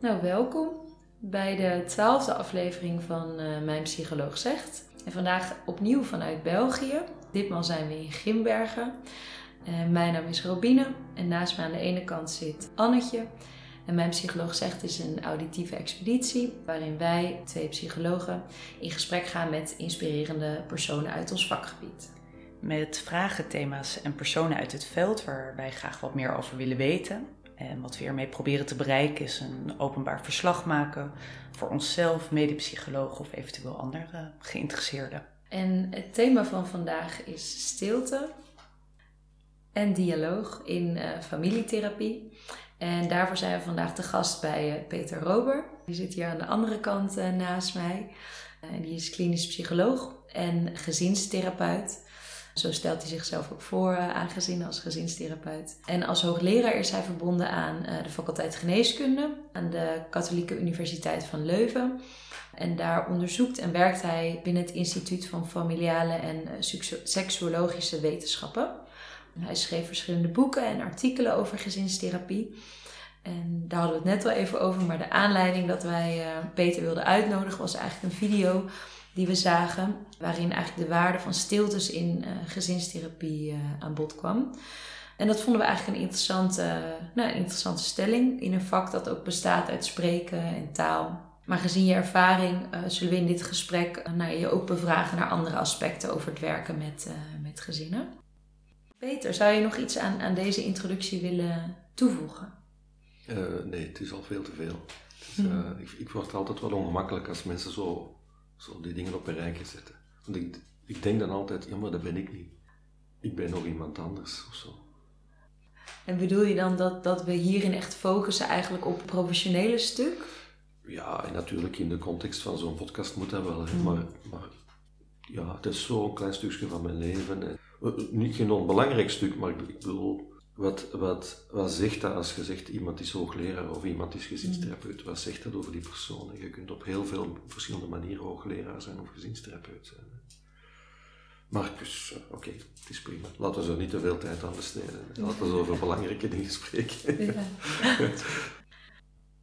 Nou, welkom bij de twaalfde aflevering van uh, Mijn Psycholoog Zegt. En vandaag opnieuw vanuit België. Ditmaal zijn we in Grimbergen. Uh, mijn naam is Robine en naast me aan de ene kant zit Annetje. En Mijn Psycholoog Zegt is een auditieve expeditie waarin wij, twee psychologen, in gesprek gaan met inspirerende personen uit ons vakgebied. Met vragen, thema's en personen uit het veld waar wij graag wat meer over willen weten. En wat we hiermee proberen te bereiken is een openbaar verslag maken voor onszelf, medepsychologen of eventueel andere geïnteresseerden. En het thema van vandaag is stilte en dialoog in uh, familietherapie. En daarvoor zijn we vandaag te gast bij uh, Peter Rober. Die zit hier aan de andere kant uh, naast mij. die is klinisch psycholoog en gezinstherapeut. Zo stelt hij zichzelf ook voor uh, aangezien als gezinstherapeut. En als hoogleraar is hij verbonden aan uh, de faculteit geneeskunde aan de Katholieke Universiteit van Leuven. En daar onderzoekt en werkt hij binnen het Instituut van Familiale en uh, Seksuologische Wetenschappen. Hij schreef verschillende boeken en artikelen over gezinstherapie. En daar hadden we het net al even over, maar de aanleiding dat wij Peter wilden uitnodigen was eigenlijk een video die we zagen, waarin eigenlijk de waarde van stiltes in uh, gezinstherapie uh, aan bod kwam. En dat vonden we eigenlijk een interessante, nou, een interessante stelling in een vak dat ook bestaat uit spreken en taal. Maar gezien je ervaring uh, zullen we in dit gesprek nou, je ook bevragen naar andere aspecten over het werken met, met gezinnen. Peter, zou je nog iets aan, aan deze introductie willen toevoegen? nee, het is al veel te veel. Hmm. ik, ik word altijd wel ongemakkelijk als mensen zo zo die dingen op een rijtje zetten. Want ik, ik denk dan altijd, ja maar dat ben ik niet. Ik ben nog iemand anders of zo. En bedoel je dan dat, dat we hierin echt focussen eigenlijk op het professionele stuk? Ja, en natuurlijk in de context van zo'n podcast moet dat wel. Mm. Maar, maar ja, het is zo'n klein stukje van mijn leven. En, eh, niet geen onbelangrijk stuk, maar ik bedoel, wat, wat, wat zegt dat als je zegt iemand is hoogleraar of iemand is gezinstherapeut? Wat zegt dat over die persoon? Je kunt op heel veel verschillende manieren hoogleraar zijn of gezinstherapeut zijn. Maar dus, eh, oké, het is prima. Laten we zo niet te veel tijd aan besteden. Laten we over belangrijke dingen spreken. Ja.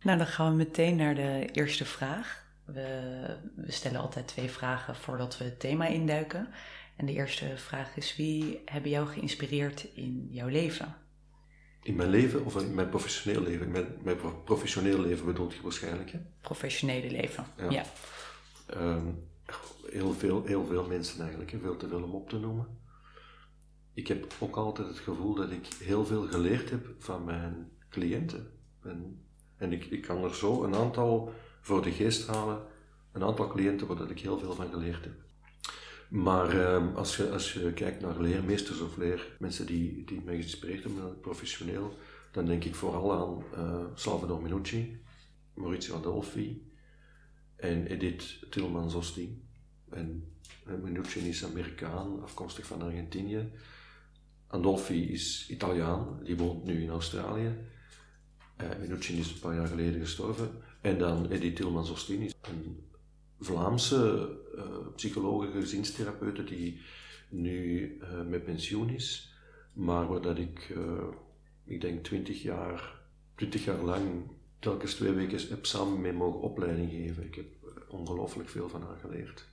nou, dan gaan we meteen naar de eerste vraag. We, we stellen altijd twee vragen voordat we het thema induiken. En de eerste vraag is: wie hebben jou geïnspireerd in jouw leven? In mijn leven of in mijn professioneel leven? Mijn, mijn professioneel leven bedoelt je waarschijnlijk, hè? Professionele leven, ja. Ehm, heel, veel, heel veel mensen eigenlijk, veel te veel om op te noemen. Ik heb ook altijd het gevoel dat ik heel veel geleerd heb van mijn cliënten. En, en ik, ik kan er zo een aantal voor de geest halen, een aantal cliënten waar ik heel veel van geleerd heb. Maar ehm, als, je, als je kijkt naar leermeesters of leer, mensen die, die mij geïnspireerd hebben, professioneel, dan denk ik vooral aan uh, Salvador Minucci, Maurizio Adolfi en Edith Tillman-Zosting. En Minucci is Amerikaan, afkomstig van Argentinië. Adolfi is Italiaan, die woont nu in Australië. Uh, Minucci is een paar jaar geleden gestorven. En dan Edith Tillman-Zosting is een Vlaamse uh, psychologe, gezinstherapeute die nu uh, met pensioen is, maar waar dat ik, uh, ik denk 20 jaar, 20 jaar lang telkens twee weken heb samen mee mogen opleiding geven. Ik heb ongelooflijk veel van haar geleerd.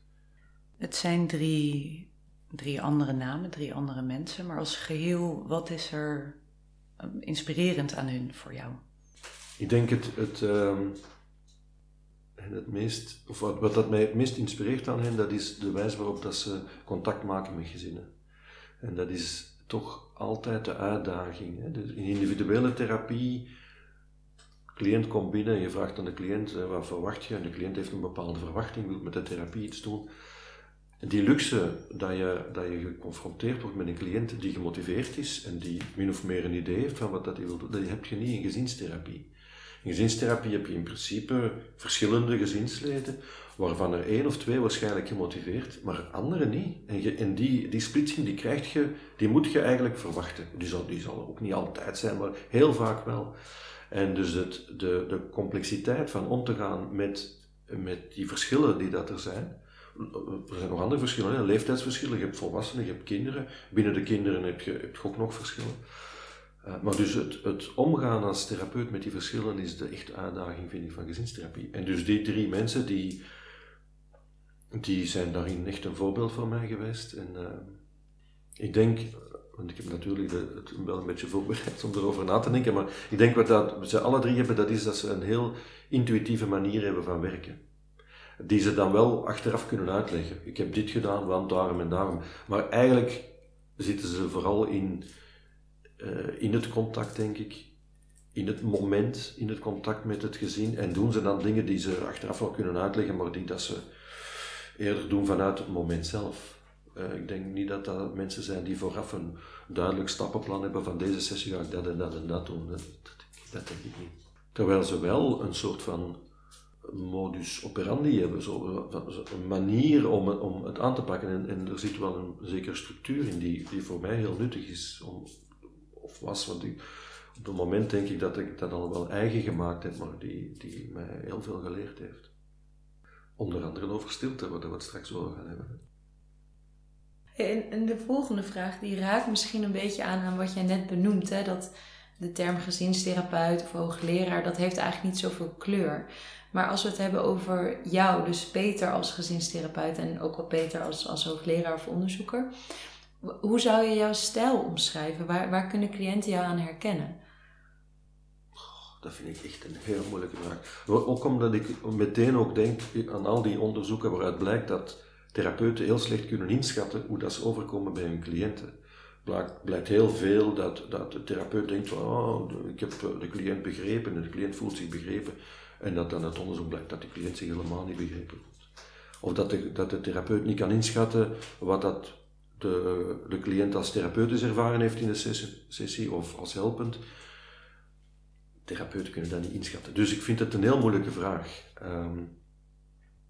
Het zijn drie, drie andere namen, drie andere mensen, maar als geheel, wat is er inspirerend aan hun voor jou? Ik denk het, het, ehm, en het meest, of wat, wat dat mij het meest inspireert aan hen, dat is de wijze waarop dat ze contact maken met gezinnen. En dat is toch altijd de uitdaging. Hè? in individuele therapie, cliënt komt binnen, je vraagt aan de cliënt eh, wat verwacht je, en de cliënt heeft een bepaalde verwachting, wil met de therapie iets doen. Die luxe dat je, dat je geconfronteerd wordt met een cliënt die gemotiveerd is en die min of meer een idee heeft van wat dat hij wil doen, dat heb je niet in gezinstherapie. In gezinstherapie heb je in principe verschillende gezinsleden, waarvan er één of twee waarschijnlijk gemotiveerd, maar andere niet. En, je, die, die splitsing die krijg je, die moet je eigenlijk verwachten. Die zal, ook niet altijd zijn, maar heel vaak wel. En dus het, de, de complexiteit van om te gaan met, met die verschillen die dat er zijn. Er zijn nog andere verschillen, leeftijdsverschillen. Je hebt volwassenen, je hebt kinderen. Binnen de kinderen heb je, heb je ook nog verschillen. Uh, maar dus het, het, omgaan als therapeut met die verschillen is de echte uitdaging, vind ik, van gezinstherapie. En dus die drie mensen, die, die zijn daarin echt een voorbeeld voor mij geweest. En uh, ik denk, want ik heb natuurlijk het wel een beetje voorbereid om erover na te denken, maar ik denk wat dat ze alle drie hebben, dat is dat ze een heel intuïtieve manier hebben van werken. Die ze dan wel achteraf kunnen uitleggen. Ik heb dit gedaan, want daarom en daarom. Maar eigenlijk zitten ze vooral in, uh, in het contact, denk ik. In het moment, in het contact met het gezin. En doen ze dan dingen die ze achteraf wel kunnen uitleggen, maar die dat ze eerder doen vanuit het moment zelf. Uh, ik denk niet dat dat mensen zijn die vooraf een duidelijk stappenplan hebben van deze sessie ga ik dat en dat en dat doen. Dat, denk ik niet. Terwijl ze wel een soort van modus operandi hebben, zo, een manier om, om het aan te pakken. En, en er zit wel een zekere structuur in die, die voor mij heel nuttig is, om, was, want op het moment denk ik dat ik dat al wel eigen gemaakt heb, maar die, die mij heel veel geleerd heeft. Onder andere over stilte, waar we het straks over gaan hebben. En, en de volgende vraag, die raakt misschien een beetje aan aan wat jij net benoemt, hè? dat de term gezinstherapeut of hoogleraar, dat heeft eigenlijk niet zoveel kleur. Maar als we het hebben over jou, dus Peter als gezinstherapeut en ook wel Peter als, als hoogleraar of onderzoeker, hoe zou je jouw stijl omschrijven? Waar, waar kunnen cliënten jou aan herkennen? Dat vind ik echt een heel moeilijke vraag. Ook omdat ik meteen ook denk aan al die onderzoeken waaruit blijkt dat therapeuten heel slecht kunnen inschatten hoe dat ze overkomen bij hun cliënten. Blijkt, blijkt heel veel dat, dat de therapeut denkt: oh, ik heb de cliënt begrepen en de cliënt voelt zich begrepen. En dat dan het onderzoek blijkt dat de cliënt zich helemaal niet begrepen voelt. Of dat de, dat de therapeut niet kan inschatten wat dat de, de cliënt als therapeutisch ervaren heeft in de sessie, of als helpend. Therapeuten kunnen dat niet inschatten. Dus ik vind het een heel moeilijke vraag. Ehm,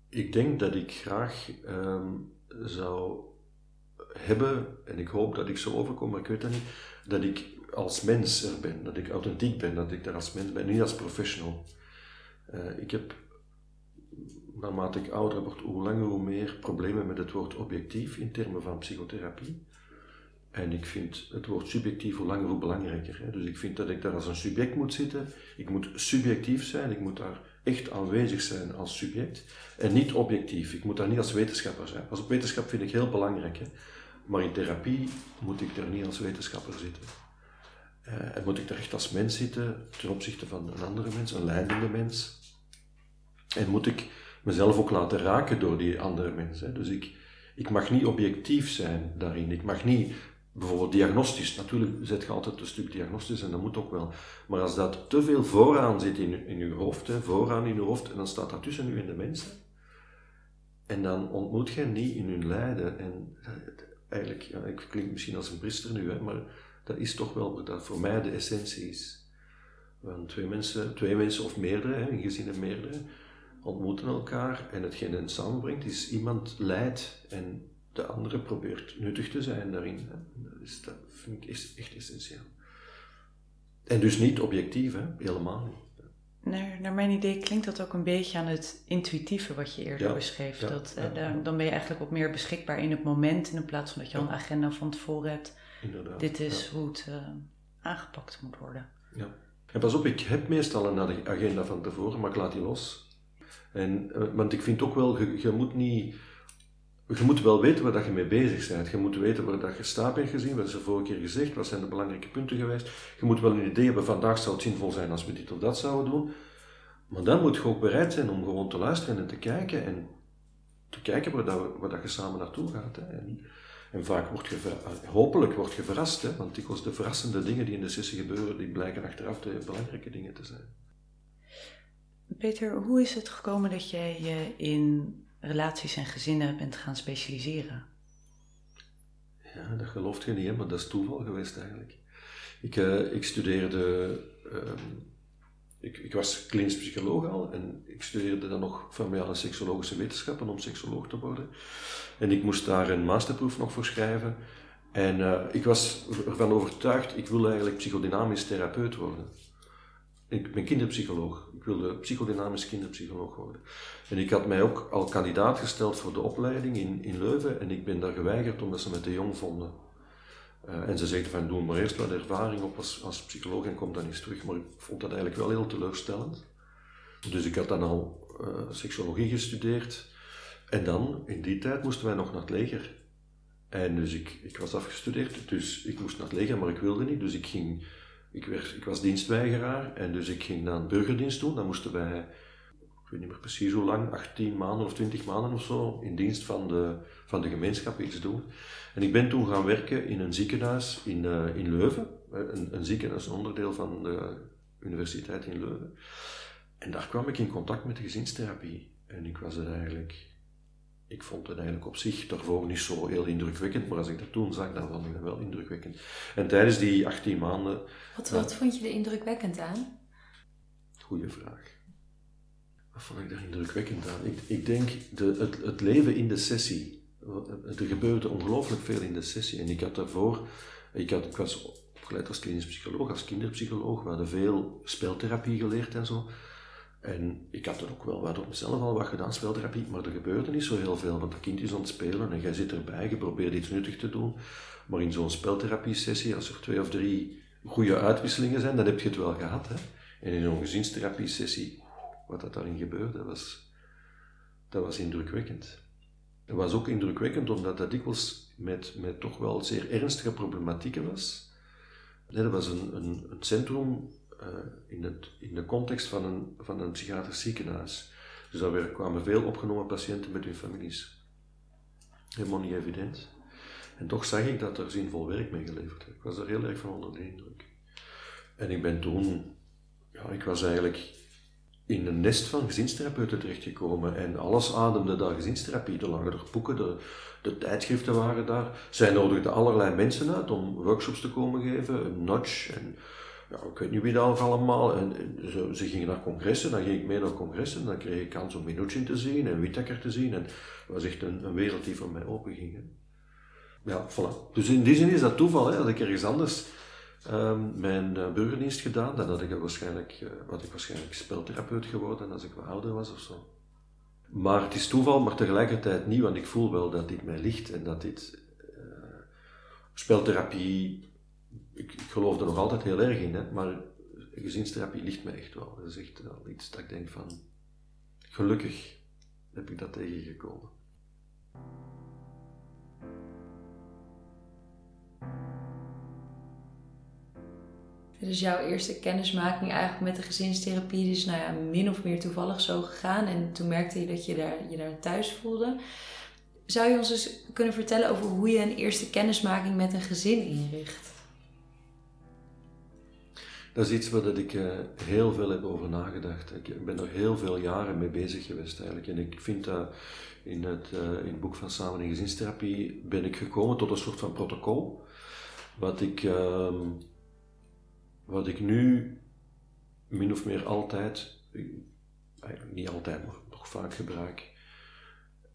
ik denk dat ik graag ehm, zou hebben, en ik hoop dat ik zo overkom, maar ik weet dat niet, dat ik als mens er ben, dat ik authentiek ben, dat ik daar als mens ben, niet als professional. Uh, ik heb, naarmate ik ouder word, hoe langer hoe meer problemen met het woord objectief in termen van psychotherapie. En ik vind het woord subjectief hoe langer hoe belangrijker. Hè. Dus ik vind dat ik daar als een subject moet zitten. Ik moet subjectief zijn, ik moet daar echt aanwezig zijn als subject. En niet objectief, ik moet daar niet als wetenschapper zijn. Als wetenschap vind ik heel belangrijk. Hè. Maar in therapie moet ik daar niet als wetenschapper zitten. Uh, en moet ik daar echt als mens zitten ten opzichte van een andere mens, een leidende mens. En moet ik mezelf ook laten raken door die andere mensen. Dus ik, ik mag niet objectief zijn daarin. Ik mag niet bijvoorbeeld diagnostisch. Natuurlijk zet je altijd een stuk diagnostisch en dat moet ook wel. Maar als dat te veel vooraan zit in, in je hoofd, hè, vooraan in je hoofd, en dan staat dat tussen u en de mensen. En dan ontmoet je niet in hun lijden. En eigenlijk, ja, ik klink misschien als een priester nu, hè, maar dat is toch wel dat voor mij de essentie is. Want twee mensen, twee mensen of meerdere, hè, in gezinnen meerdere, ontmoeten elkaar en hetgeen hen samenbrengt is iemand leidt en de andere probeert nuttig te zijn daarin. Dat, is, dat vind ik echt essentieel. En dus niet objectief, hè? helemaal niet. Naar, naar mijn idee klinkt dat ook een beetje aan het intuïtieve wat je eerder beschreef. dat, eh, dan ben je eigenlijk wat meer beschikbaar in het moment in plaats van dat je al een agenda van tevoren hebt. Inderdaad. Dit is hoe het uh, aangepakt moet worden. Ja. En pas op, ik heb meestal een agenda van tevoren, maar ik laat die los. En, eh, want ik vind ook wel, je, je, moet niet... Je moet wel weten waar dat je mee bezig bent. Je moet weten waar dat je staat bent gezien, wat is er vorige keer gezegd, wat zijn de belangrijke punten geweest. Je moet wel een idee hebben, vandaag zou het zinvol zijn als we dit of dat zouden doen. Maar dan moet je ook bereid zijn om gewoon te luisteren en te kijken en te kijken waar, dat, waar dat je samen naartoe gaat. Hè. En, en, vaak word je, hopelijk word je verrast, hè, want dikwijls de verrassende dingen die in de sessie gebeuren, die blijken achteraf de belangrijke dingen te zijn. Peter, hoe is het gekomen dat jij je in relaties en gezinnen bent gaan specialiseren? Ja, dat gelooft je niet, maar dat is toeval geweest eigenlijk. Ik, uh, ik studeerde, uh, ik, ik, was klinisch psycholoog al en ik studeerde dan nog familiale seksologische wetenschappen om seksoloog te worden. En ik moest daar een masterproef nog voor schrijven. En uh, ik was ervan overtuigd, ik wil eigenlijk psychodynamisch therapeut worden. Ik ben kinderpsycholoog. Wilde psychodynamisch kinderpsycholoog worden. En ik had mij ook al kandidaat gesteld voor de opleiding in, in Leuven en ik ben daar geweigerd omdat ze me te jong vonden. Eh, en ze zeiden van doe maar eerst wat ervaring op als, als psycholoog en kom dan eens terug. Maar ik vond dat eigenlijk wel heel teleurstellend. Dus ik had dan al uh, seksuologie gestudeerd. En dan, in die tijd, moesten wij nog naar het leger. En dus ik, ik was afgestudeerd, dus ik moest naar het leger, maar ik wilde niet. Dus ik ging, ik, ik was dienstweigeraar en dus ik ging dan burgerdienst doen. Dan moesten wij, ik weet niet meer precies hoe lang, 18 maanden of 20 maanden of zo, in dienst van de, van de gemeenschap iets doen. En ik ben toen gaan werken in een ziekenhuis in, uh, in Leuven. Een, een ziekenhuis, onderdeel van de universiteit in Leuven. En daar kwam ik in contact met de gezinstherapie. En ik was er eigenlijk ik vond het eigenlijk op zich daarvoor niet zo heel indrukwekkend, maar als ik dat toen zag, dan vond ik dat wel indrukwekkend. En tijdens die 18 maanden. Wat, wat vond je er indrukwekkend aan? Goeie vraag. Wat vond ik er indrukwekkend aan? Ik, ik denk de, het, het leven in de sessie. Er gebeurde ongelooflijk veel in de sessie. En ik had daarvoor, ik, had, ik was opgeleid als klinisch psycholoog, als kinderpsycholoog. We hadden veel speltherapie geleerd en zo. En ik had er ook wel wat op mezelf al wat gedaan, speltherapie, maar er gebeurde niet zo heel veel, want dat kind is aan het spelen en jij zit erbij, je probeert iets nuttig te doen. Maar in zo'n speltherapie-sessie, als er twee of drie goede uitwisselingen zijn, dan heb je het wel gehad. Hè? En in zo'n gezinstherapie-sessie, wat dat daarin gebeurde, was, dat was indrukwekkend. Dat was ook indrukwekkend omdat dat dikwijls met, met toch wel zeer ernstige problematieken was. Dat was een, een, een centrum uh, in, in de context van een, van een psychiatrisch ziekenhuis. Dus daar kwamen veel opgenomen patiënten met hun families. Helemaal niet evident. En toch zag ik dat er zinvol werk mee geleverd werd. Ik was er heel erg van onder de indruk. En ik ben toen, ja, ik was eigenlijk in een nest van gezinstherapeuten terechtgekomen en alles ademde daar gezinstherapie. Er lagen er boeken, de, de tijdschriften waren daar. Zij nodigden allerlei mensen uit om workshops te komen geven, een notch en ja, ik weet niet wie dat allemaal. En, ze, gingen naar congressen, dan ging ik mee naar congressen. Dan kreeg ik kans om Minuchin te zien en Whittaker te zien. En het was echt een, een wereld die voor mij open ging. Ja, voilà. Dus in die zin is dat toeval. Hè. Had ik ergens anders um, mijn uh, burgerdienst gedaan, dan had ik waarschijnlijk, uh, had ik waarschijnlijk speltherapeut geworden als ik wat ouder was of zo. Maar het is toeval, maar tegelijkertijd niet, want ik voel wel dat dit mij ligt en dat dit uh, speltherapie ik, geloof er nog altijd heel erg in, hè, maar gezinstherapie ligt me echt wel. Dat is echt wel iets dat ik denk van, gelukkig heb ik dat tegengekomen. Dus jouw eerste kennismaking eigenlijk met de gezinstherapie is nou ja, min of meer toevallig zo gegaan. En toen merkte je dat je daar, je daar thuis voelde. Zou je ons eens kunnen vertellen over hoe je een eerste kennismaking met een gezin inricht? Dat is iets waar ik uh, heel veel heb over nagedacht. Ik ben er heel veel jaren mee bezig geweest eigenlijk. En ik vind dat in het, uh, in het boek van Samen in Gezinstherapie ben ik gekomen tot een soort van protocol. Wat ik, uh, wat ik nu min of meer altijd, eigenlijk niet altijd, maar nog vaak gebruik.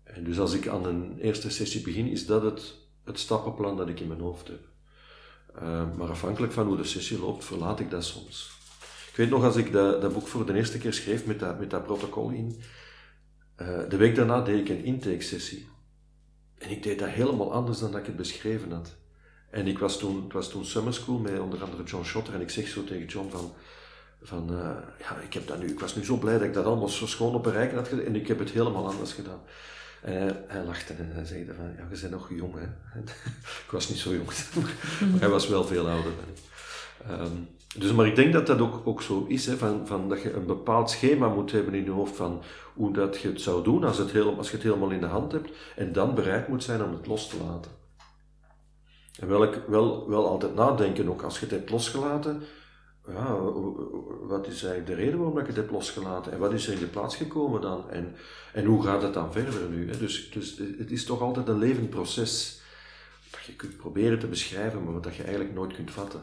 En dus als ik aan een eerste sessie begin, is dat het, het stappenplan dat ik in mijn hoofd heb. Uh, maar afhankelijk van hoe de sessie loopt, verlaat ik dat soms. Ik weet nog als ik dat, dat boek voor de eerste keer schreef met dat, met dat protocol in, uh, de week daarna deed ik een intake-sessie. En ik deed dat helemaal anders dan dat ik het beschreven had. En ik was toen, het was toen summer school met onder andere John Schotter en ik zeg zo tegen John van, van uh, ja, ik heb dat nu, ik was nu zo blij dat ik dat allemaal zo schoon op een rijken had en ik heb het helemaal anders gedaan. En hij lachte en hij zei van, ja, je bent nog jong hè. ik was niet zo jong, maar hij was wel veel ouder dan ik. Ehm, dus, maar ik denk dat dat ook, ook zo is, hè, van, van dat je een bepaald schema moet hebben in je hoofd van hoe dat je het zou doen als, het heel, als je het helemaal in de hand hebt en dan bereid moet zijn om het los te laten. En wel, wel, wel altijd nadenken ook, als je het hebt losgelaten, ja, wat is eigenlijk de reden waarom ik het heb losgelaten en wat is er in de plaats gekomen dan en, en hoe gaat het dan verder nu? Hè? Dus, dus het is toch altijd een levend proces dat je kunt proberen te beschrijven, maar wat je eigenlijk nooit kunt vatten.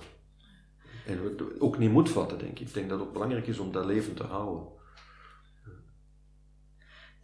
En ook niet moet vatten, denk ik. Ik denk dat het belangrijk is om dat levend te houden.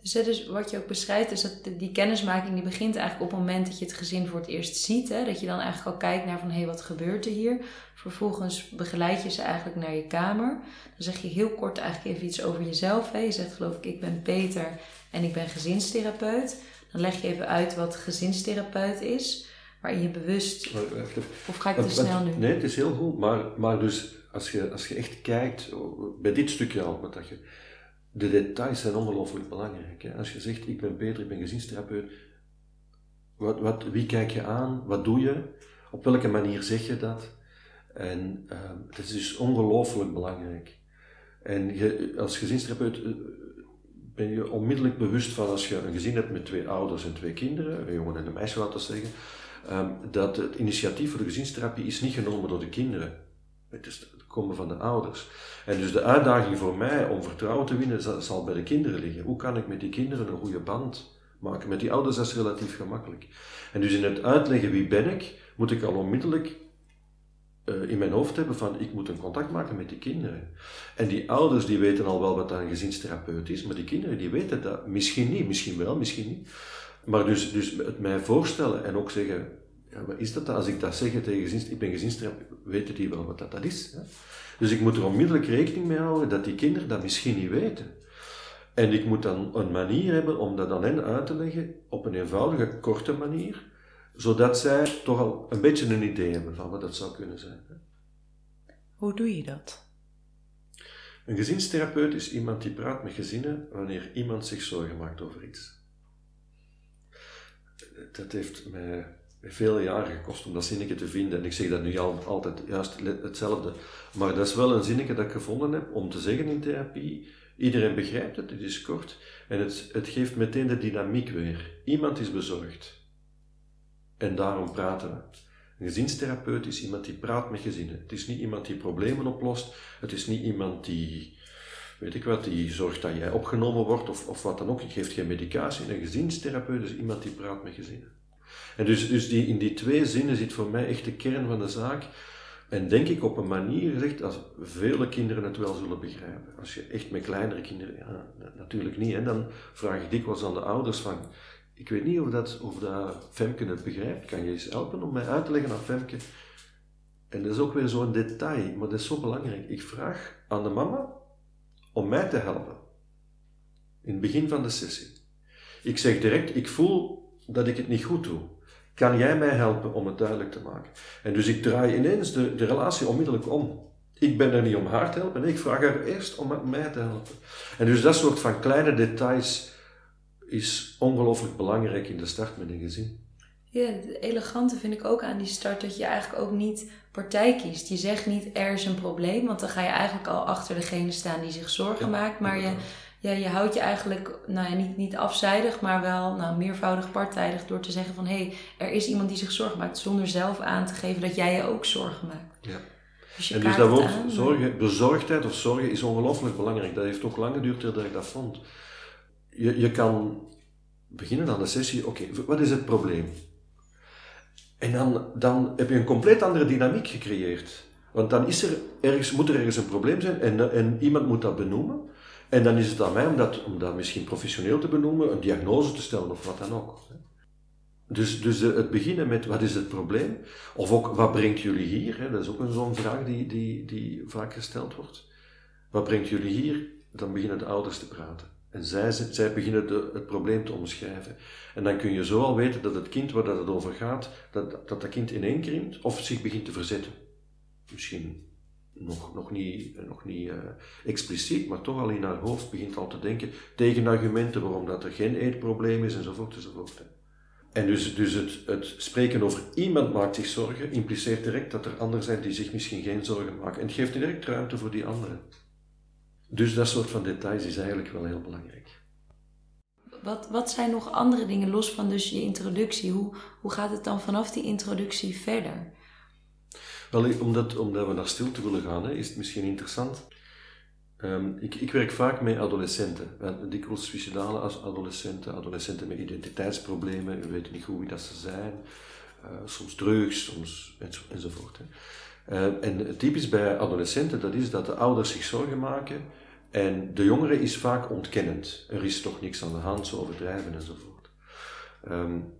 Dus, dus wat je ook beschrijft, is dat die kennismaking die begint eigenlijk op het moment dat je het gezin voor het eerst ziet. Hè? Dat je dan eigenlijk al kijkt naar van hé, hey, wat gebeurt er hier? Vervolgens begeleid je ze eigenlijk naar je kamer. Dan zeg je heel kort eigenlijk even iets over jezelf. Hè? Je zegt geloof ik, ik ben Peter en ik ben gezinstherapeut. Dan leg je even uit wat gezinstherapeut is. waarin je bewust. Even. Of ga ik te snel nu? Nee, het is heel goed, maar, maar dus als je, als je echt kijkt, oh, bij dit stukje al, wat dat je, de details zijn ongelooflijk belangrijk. Hè? Als je zegt, ik ben Peter, ik ben gezinstherapeut, wat, wat, wie kijk je aan, wat doe je, op welke manier zeg je dat? En het is dus ongelooflijk belangrijk. En je, als gezinstherapeut eh, ben je onmiddellijk bewust van als je een gezin hebt met twee ouders en twee kinderen, een jongen en een meisje laten zeggen, Ehm, dat het initiatief voor de gezinstherapie is niet genomen door de kinderen. Het is komen van de ouders. En dus de uitdaging voor mij om vertrouwen te winnen zal, bij de kinderen liggen. Hoe kan ik met die kinderen een goede band maken? Met die ouders is relatief gemakkelijk. En dus in het uitleggen wie ben ik, moet ik al onmiddellijk eh, in mijn hoofd hebben van ik moet een contact maken met die kinderen. En die ouders die weten al wel wat een gezinstherapeut is, maar die kinderen die weten dat misschien niet, misschien wel, misschien niet. Maar dus, dus het mij voorstellen en ook zeggen, ja, wat is dat dan? Als ik dat zeg tegen gezins, ik ben gezinstherapeut, weten die wel wat dat, dat is. Hè? Dus ik moet er onmiddellijk rekening mee houden dat die kinderen dat misschien niet weten. En ik moet dan een manier hebben om dat aan hen uit te leggen op een eenvoudige, korte manier, zodat zij toch al een beetje een idee hebben van wat dat zou kunnen zijn. hè. Hoe doe je dat? Een gezinstherapeut is iemand die praat met gezinnen wanneer iemand zich zorgen maakt over iets. Dat heeft mij veel jaren gekost om dat zinnetje te vinden. En ik zeg dat nu al, altijd juist hetzelfde. Maar dat is wel een zinnetje dat ik gevonden heb om te zeggen in therapie. Iedereen begrijpt het, het is kort. En het, het geeft meteen de dynamiek weer. Iemand is bezorgd. En daarom praten we. Een gezinstherapeut is iemand die praat met gezinnen. Het is niet iemand die problemen oplost. Het is niet iemand die, weet ik wat, die zorgt dat jij opgenomen wordt of, of wat dan ook. Je geeft geen medicatie. Een gezinstherapeut is iemand die praat met gezinnen. En dus, dus die, in die twee zinnen zit voor mij echt de kern van de zaak. En denk ik op een manier gezegd als vele kinderen het wel zullen begrijpen. Als je echt met kleinere kinderen, ja, na- natuurlijk niet. En dan vraag ik dikwijls aan de ouders van, ik weet niet of dat, of dat Femke het begrijpt. Kan je eens helpen om mij uit te leggen aan Femke? En dat is ook weer zo'n detail, maar dat is zo belangrijk. Ik vraag aan de mama om mij te helpen. In het begin van de sessie. Ik zeg direct, ik voel dat ik het niet goed doe. Kan jij mij helpen om het duidelijk te maken? En dus ik draai ineens de, de relatie onmiddellijk om. Ik ben er niet om haar te helpen, nee, ik vraag haar eerst om mij te helpen. En dus dat soort van kleine details is ongelooflijk belangrijk in de start met een gezin. Ja, het elegante vind ik ook aan die start dat je eigenlijk ook niet partij kiest. Je zegt niet er is een probleem, want dan ga je eigenlijk al achter degene staan die zich zorgen Ja, maakt. Maar je, ja, je houdt je eigenlijk nou ja, niet, niet afzijdig, maar wel nou, meervoudig partijdig door te zeggen van hé, hey, er is iemand die zich zorgen maakt, zonder zelf aan te geven dat jij je ook zorgen maakt. Ja. Dus En dus dat woord aan, zorgen, bezorgdheid of zorgen is ongelooflijk belangrijk. Dat heeft ook lang geduurd voordat ik dat vond. Je, je kan beginnen aan de sessie, oké, wat is het probleem? En dan, dan heb je een compleet andere dynamiek gecreëerd. Want dan is er ergens, moet er ergens een probleem zijn en, en iemand moet dat benoemen. En dan is het aan mij om dat, om dat misschien professioneel te benoemen, een diagnose te stellen of wat dan ook. Dus, dus eh, het beginnen met wat is het probleem, of ook wat brengt jullie hier, dat is ook een zo'n vraag die, die, die vaak gesteld wordt. Wat brengt jullie hier? Dan beginnen de ouders te praten. En zij, zij beginnen de, het probleem te omschrijven. En dan kun je zo al weten dat het kind waar dat het over gaat, dat dat, dat kind ineenkrimpt of zich begint te verzetten. Misschien nog, nog niet, nog niet uh, expliciet, maar toch al in haar hoofd begint al te denken tegen argumenten waarom dat er geen eetprobleem is enzovoort enzovoort. En dus, dus het, het spreken over iemand maakt zich zorgen impliceert direct dat er anderen zijn die zich misschien geen zorgen maken. En het geeft direct ruimte voor die anderen. Dus dat soort van details is eigenlijk wel heel belangrijk. Wat, wat zijn nog andere dingen, los van dus je introductie? Hoe, hoe gaat het dan vanaf die introductie verder? Wel, omdat, omdat we naar stilte willen gaan, hè, is het misschien interessant. Um, ik, ik, werk vaak met adolescenten, dikwijls suicidale adolescenten, adolescenten met identiteitsproblemen, we weten niet goed wie dat ze zijn, uh, soms drugs, soms enzo, enzovoort. Hè. Uh, en typisch bij adolescenten, dat is dat de ouders zich zorgen maken en de jongere is vaak ontkennend. Er is toch niks aan de hand, zo overdrijven enzovoort. Um,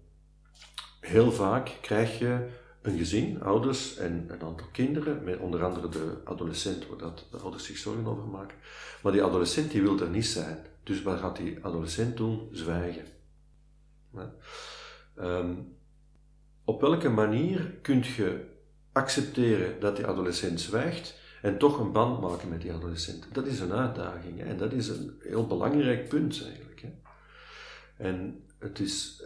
heel vaak krijg je een gezin, ouders en een aantal kinderen, met onder andere de adolescent, waar dat de ouders zich zorgen over maken. Maar die adolescent die wil er niet zijn. Dus wat gaat die adolescent doen? Zwijgen. Um, op welke manier kun je accepteren dat die adolescent zwijgt en toch een band maken met die adolescent? Dat is een uitdaging hè? en dat is een heel belangrijk punt eigenlijk. Hè? En het is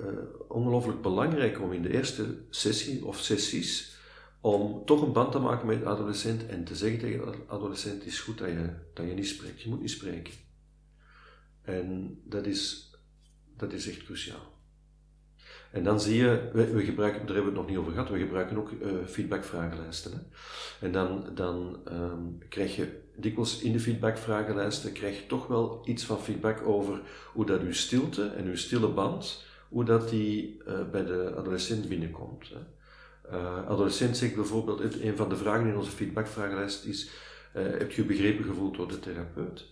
uh, ongelooflijk belangrijk om in de eerste sessie of sessies om toch een band te maken met de adolescent en te zeggen tegen de adolescent, het is goed dat je, dat je niet spreekt, je moet niet spreken. En dat is, dat is echt cruciaal. En dan zie je, we, gebruiken, daar hebben we het nog niet over gehad, we gebruiken ook uh, feedbackvragenlijsten. En dan, dan um, krijg je dikwijls in de feedbackvragenlijsten krijg je toch wel iets van feedback over hoe dat uw stilte en uw stille band, hoe dat die uh, bij de adolescent binnenkomt. Hè? Uh, adolescent zegt bijvoorbeeld, een van de vragen in onze feedbackvragenlijst is, heb je je begrepen gevoeld door de therapeut?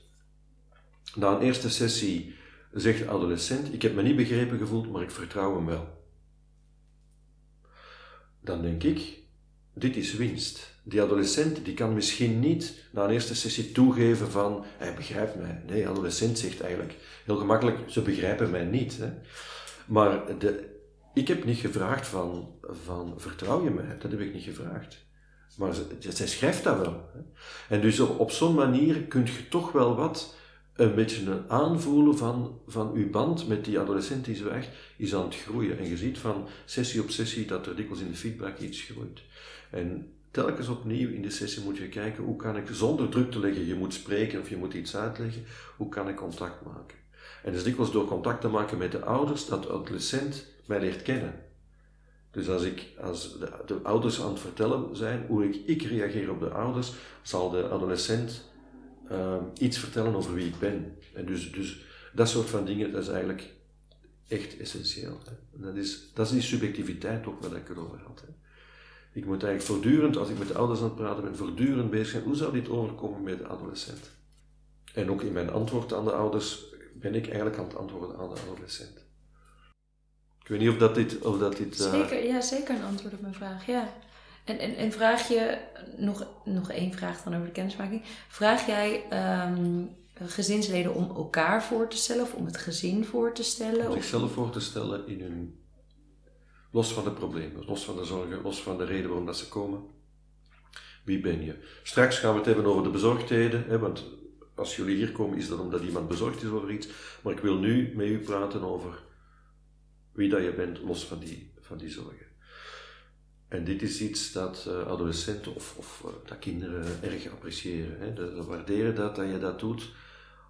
Na een eerste sessie zegt de adolescent, ik heb me niet begrepen gevoeld, maar ik vertrouw hem wel. Dan denk ik, dit is winst. Die adolescent die kan misschien niet na een eerste sessie toegeven van, hij begrijpt mij. Nee, adolescent zegt eigenlijk heel gemakkelijk, ze begrijpen mij niet. Hè. Maar de, ik heb niet gevraagd van, van, vertrouw je mij? Dat heb ik niet gevraagd. Maar zij schrijft dat wel. Hè. En dus op, zo'n manier kun je toch wel wat een beetje een aanvoelen van, van uw band met die adolescent die zwijgt, is aan het groeien. En je ziet van sessie op sessie dat er dikwijls in de feedback iets groeit. En telkens opnieuw in de sessie moet je kijken, hoe kan ik zonder druk te leggen, je moet spreken of je moet iets uitleggen, hoe kan ik contact maken? En is dikwijls door contact te maken met de ouders dat de adolescent mij leert kennen. Dus als, ik, als de, de ouders aan het vertellen zijn hoe ik, ik reageer op de ouders, zal de adolescent uh, iets vertellen over wie ik ben. En dus, dus dat soort van dingen, dat is eigenlijk echt essentieel. Hè. Dat, is, dat is die subjectiviteit ook waar ik het over had. Hè. Ik moet eigenlijk voortdurend, als ik met de ouders aan het praten ben, voortdurend bezig zijn, hoe zou dit overkomen met de adolescent? En ook in mijn antwoord aan de ouders ben ik eigenlijk aan het antwoorden aan de adolescent. Ik weet niet of dat dit... Of dat dit uh... zeker, ja, zeker een antwoord op mijn vraag, ja. En, en, en vraag je, nog, nog één vraag dan over de kennismaking. Vraag jij um, gezinsleden om elkaar voor te stellen of om het gezin voor te stellen? Om zichzelf voor te stellen in hun, los van de problemen, los van de zorgen, los van de reden waarom dat ze komen. Wie ben je? Straks gaan we het hebben over de bezorgdheden, hè, want als jullie hier komen is dat omdat iemand bezorgd is over iets. Maar ik wil nu met u praten over wie dat je bent, los van die, van die zorgen. En dit is iets dat uh, adolescenten of, of uh, dat kinderen erg appreciëren. Hè. Ze waarderen dat, dat je dat doet,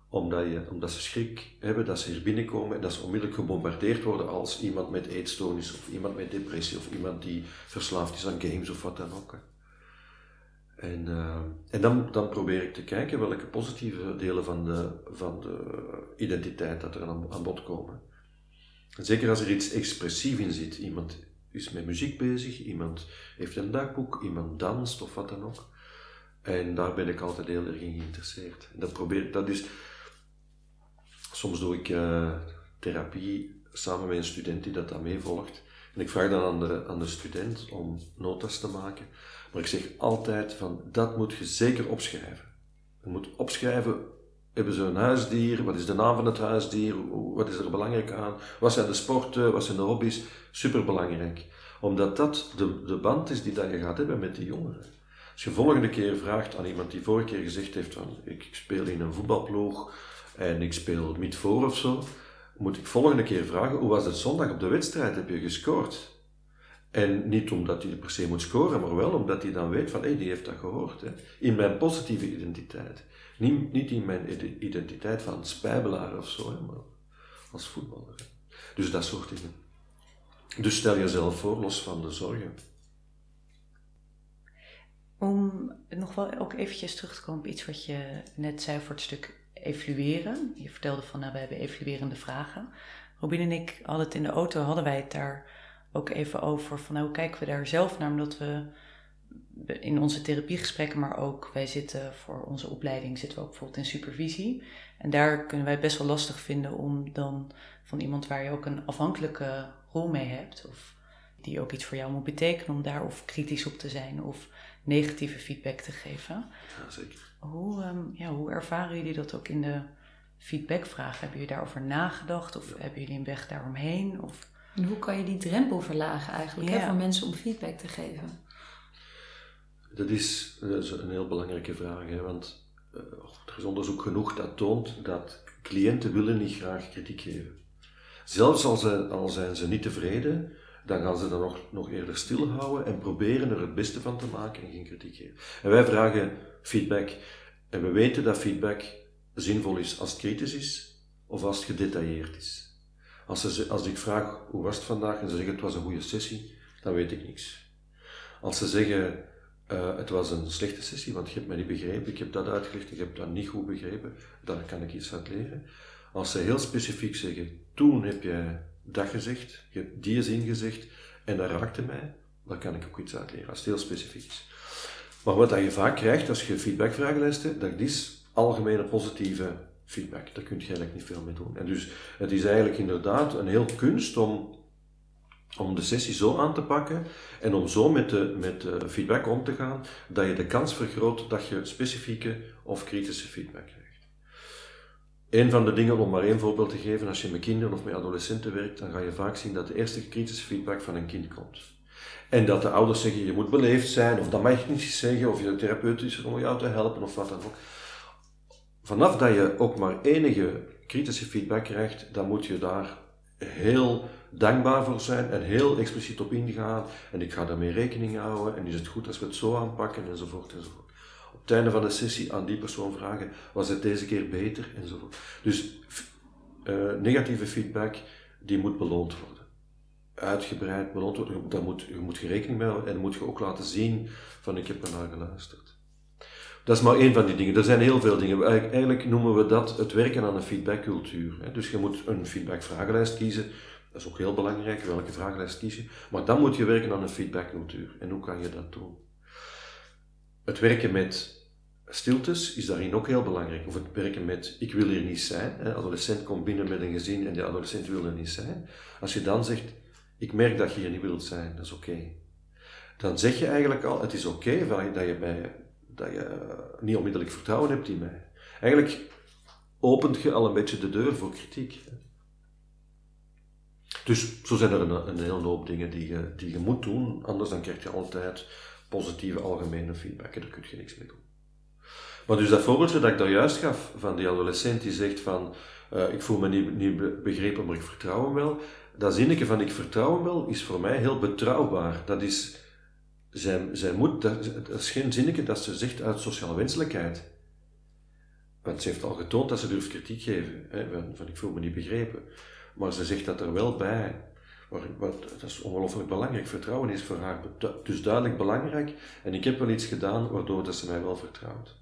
omdat, je, omdat ze schrik hebben dat ze hier binnenkomen en dat ze onmiddellijk gebombardeerd worden als iemand met eetstoornis of iemand met depressie of iemand die verslaafd is aan games of wat dan ook. En, uh, en dan, dan probeer ik te kijken welke positieve delen van de, van de identiteit dat er aan, bod komen. En zeker als er iets expressief in zit, iemand is met muziek bezig, iemand heeft een dagboek, iemand danst of wat dan ook. En daar ben ik altijd heel erg in geïnteresseerd. Dat probeer dat is. Soms doe ik uh, therapie samen met een student die dat dan meevolgt. En ik vraag dan aan de, student om notas te maken. Maar ik zeg altijd van, dat moet je zeker opschrijven. Je moet opschrijven, hebben ze een huisdier? Wat is de naam van het huisdier? Wat is er belangrijk aan? Wat zijn de sporten? Wat zijn de hobby's? Superbelangrijk. Omdat dat de, de band is die dat je gaat hebben met die jongeren. Als je volgende keer vraagt aan iemand die vorige keer gezegd heeft van ik speel in een voetbalploeg en ik speel niet voor of zo, moet ik volgende keer vragen hoe was het zondag op de wedstrijd? Heb je gescoord? En niet omdat hij per se moet scoren, maar wel omdat hij dan weet van hé, die heeft dat gehoord. Hè? In mijn positieve identiteit. Niet, niet in mijn identiteit van spijbelaar of zo, maar als voetballer. Dus dat soort dingen. Dus stel jezelf voor, los van de zorgen. Om nog wel ook eventjes terug te komen op iets wat je net zei voor het stuk evalueren. Je vertelde van, nou, we hebben evaluerende vragen. Robin en ik hadden het in de auto, hadden wij het daar ook even over van, nou, hoe kijken we daar zelf naar? Omdat we in onze therapiegesprekken, maar ook wij zitten voor onze opleiding, zitten we ook bijvoorbeeld in supervisie. En daar kunnen wij best wel lastig vinden om dan van iemand waar je ook een afhankelijke rol mee hebt, of die ook iets voor jou moet betekenen, om daar of kritisch op te zijn of negatieve feedback te geven. Ja, zeker. Hoe, um, ja, hoe ervaren jullie dat ook in de feedbackvraag? Hebben jullie daarover nagedacht of hebben jullie een weg daaromheen? Of... En hoe kan je die drempel verlagen eigenlijk hè, voor mensen om feedback te geven? Dat is, dat is een heel belangrijke vraag, hè, want eh, er is onderzoek genoeg dat toont dat cliënten willen niet graag kritiek geven. Zelfs al zijn, al zijn ze niet tevreden, dan gaan ze dan nog, nog eerder stilhouden en proberen er het beste van te maken en geen kritiek geven. En wij vragen feedback en we weten dat feedback zinvol is als het kritisch is of als het gedetailleerd is. Als, ze, als ik vraag hoe was het vandaag en ze zeggen het was een goede sessie, dan weet ik niks. Als ze zeggen eh, het was een slechte sessie, want je hebt mij niet begrepen, ik heb dat uitgelegd, ik heb dat niet goed begrepen, daar kan ik iets uit leren. Als ze heel specifiek zeggen, toen heb jij dat gezegd, je hebt die zin gezegd en dat raakte mij, dan kan ik ook iets uit leren, als het heel specifiek is. Maar wat je vaak krijgt als je feedbackvragenlijst hebt, dat is algemene positieve feedback. Daar kun je eigenlijk niet veel mee doen. En dus het is eigenlijk inderdaad een heel kunst om, om de sessie zo aan te pakken en om zo met de, met feedback om te gaan, dat je de kans vergroot dat je specifieke of kritische feedback krijgt. Een van de dingen, om maar één voorbeeld te geven, als je met kinderen of met adolescenten werkt, dan ga je vaak zien dat de eerste kritische feedback van een kind komt. En dat de ouders zeggen, je moet beleefd zijn, of dat mag je niet zeggen, of je therapeut is om jou te helpen, of wat dan ook. Vanaf dat je ook maar enige kritische feedback krijgt, dan moet je daar heel dankbaar voor zijn en heel expliciet op ingaan. En ik ga daarmee rekening houden, en is het goed als we het zo aanpakken, enzovoort, enzovoort. Op het einde van de sessie aan die persoon vragen, was het deze keer beter, enzovoort. Dus eh, negatieve feedback, die moet beloond worden uitgebreid beloond. Daar moet, je moet je rekening mee houden en moet je ook laten zien van ik heb er naar geluisterd. Dat is maar één van die dingen. Er zijn heel veel dingen. Eigenlijk, noemen we dat het werken aan een feedbackcultuur. Dus je moet een feedbackvragenlijst kiezen. Dat is ook heel belangrijk, welke vragenlijst kies je. Maar dan moet je werken aan een feedbackcultuur. En hoe kan je dat doen? Het werken met stiltes is daarin ook heel belangrijk. Of het werken met ik wil hier niet zijn. Hè. Adolescent komt binnen met een gezin en die adolescent wil er niet zijn. Als je dan zegt, ik merk dat je hier niet wilt zijn, dat is oké. Dan zeg je eigenlijk al, het is oké dat je, bij, dat je niet onmiddellijk vertrouwen hebt in mij. Eigenlijk opent je al een beetje de deur voor kritiek. Dus zo zijn er een, een hele hoop dingen die je, die je moet doen, anders dan krijg je altijd positieve algemene feedback en daar kun je niks mee doen. Maar dus dat voorbeeldje dat ik daar juist gaf, van die adolescent die zegt van, eh, ik voel me niet, niet be- begrepen, maar ik vertrouw hem wel. Dat zinnetje van ik vertrouw hem wel, is voor mij heel betrouwbaar. Dat is, zij, zij moet, dat, is geen zinnetje dat ze zegt uit sociale wenselijkheid. Want ze heeft al getoond dat ze durft kritiek geven. Hè, van, ik voel me niet begrepen. Maar ze zegt dat er wel bij. Maar dat is ongelooflijk belangrijk. Vertrouwen is voor haar dus duidelijk belangrijk. En ik heb wel iets gedaan waardoor dat ze mij wel vertrouwt.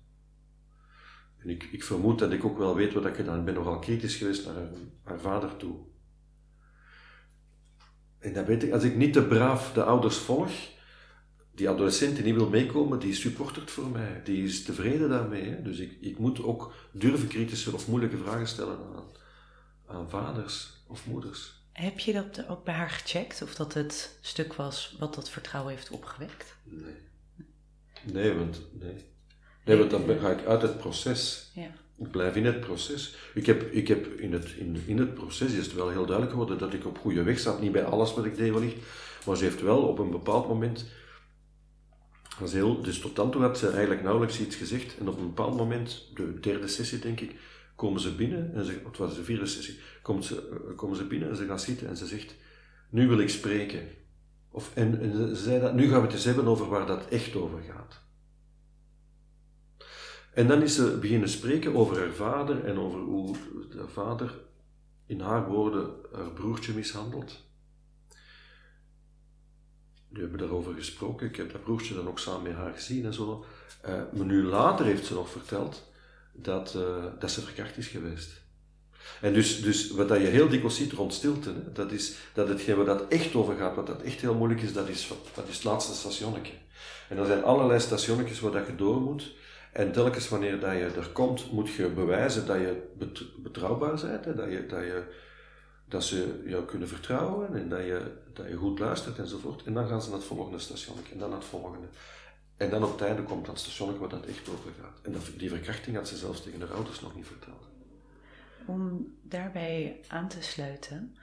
En ik, ik vermoed dat ik ook wel weet wat ik gedaan heb. Ik ben nogal kritisch geweest naar haar vader toe. En dat weet ik, als ik niet te braaf de ouders volg, die adolescent die niet wil meekomen, die supportert voor mij. Die is tevreden daarmee. Hè? Dus ik, ik moet ook durven kritische of moeilijke vragen stellen aan, aan vaders of moeders. Heb je dat ook bij haar gecheckt? Of dat het stuk was wat dat vertrouwen heeft opgewekt? Nee. Nee, want, nee. nee, want dan ga ik uit het proces. Ja. Ik blijf in het proces. Ik heb, ik heb in, het, in, in het proces is het wel heel duidelijk geworden dat ik op goede weg zat. Niet bij alles wat ik deed wellicht, maar ze heeft wel op een bepaald moment... is heel, dus tot dan toe had ze eigenlijk nauwelijks iets gezegd. En op een bepaald moment, de derde sessie denk ik, komen ze binnen. En ze, het was de vierde sessie. Komt ze, eh, komen ze binnen en ze gaat zitten en ze zegt... Nu wil ik spreken. Of, en, en ze zei dat, nu gaan we het eens hebben over waar dat echt over gaat. En dan is ze beginnen spreken over haar vader en over hoe haar vader, in haar woorden, haar broertje mishandelt. Nu hebben we daarover gesproken. Ik heb dat broertje dan ook samen met haar gezien en zo. Eh, maar nu later heeft ze nog verteld dat, eh, dat ze verkracht is geweest. En dus, dus wat dat je heel dikwijls ziet rond stilte, dat is dat hetgeen waar dat echt over gaat, wat dat echt heel moeilijk is, dat is, dat is het laatste stationnetje. En er zijn allerlei stationnetjes waar dat je door moet. En telkens wanneer dat je er komt, moet je bewijzen dat je bet- betrouwbaar bent, hè, dat, je, dat, je, dat ze jou kunnen vertrouwen en dat je, dat je goed luistert enzovoort. En dan gaan ze naar het volgende stationnetje en dan naar het volgende. En dan op het komt dat stationnetje waar dat echt over gaat. En dat, die verkrachting had ze zelfs tegen haar ouders nog niet verteld. Om daarbij aan te sluiten,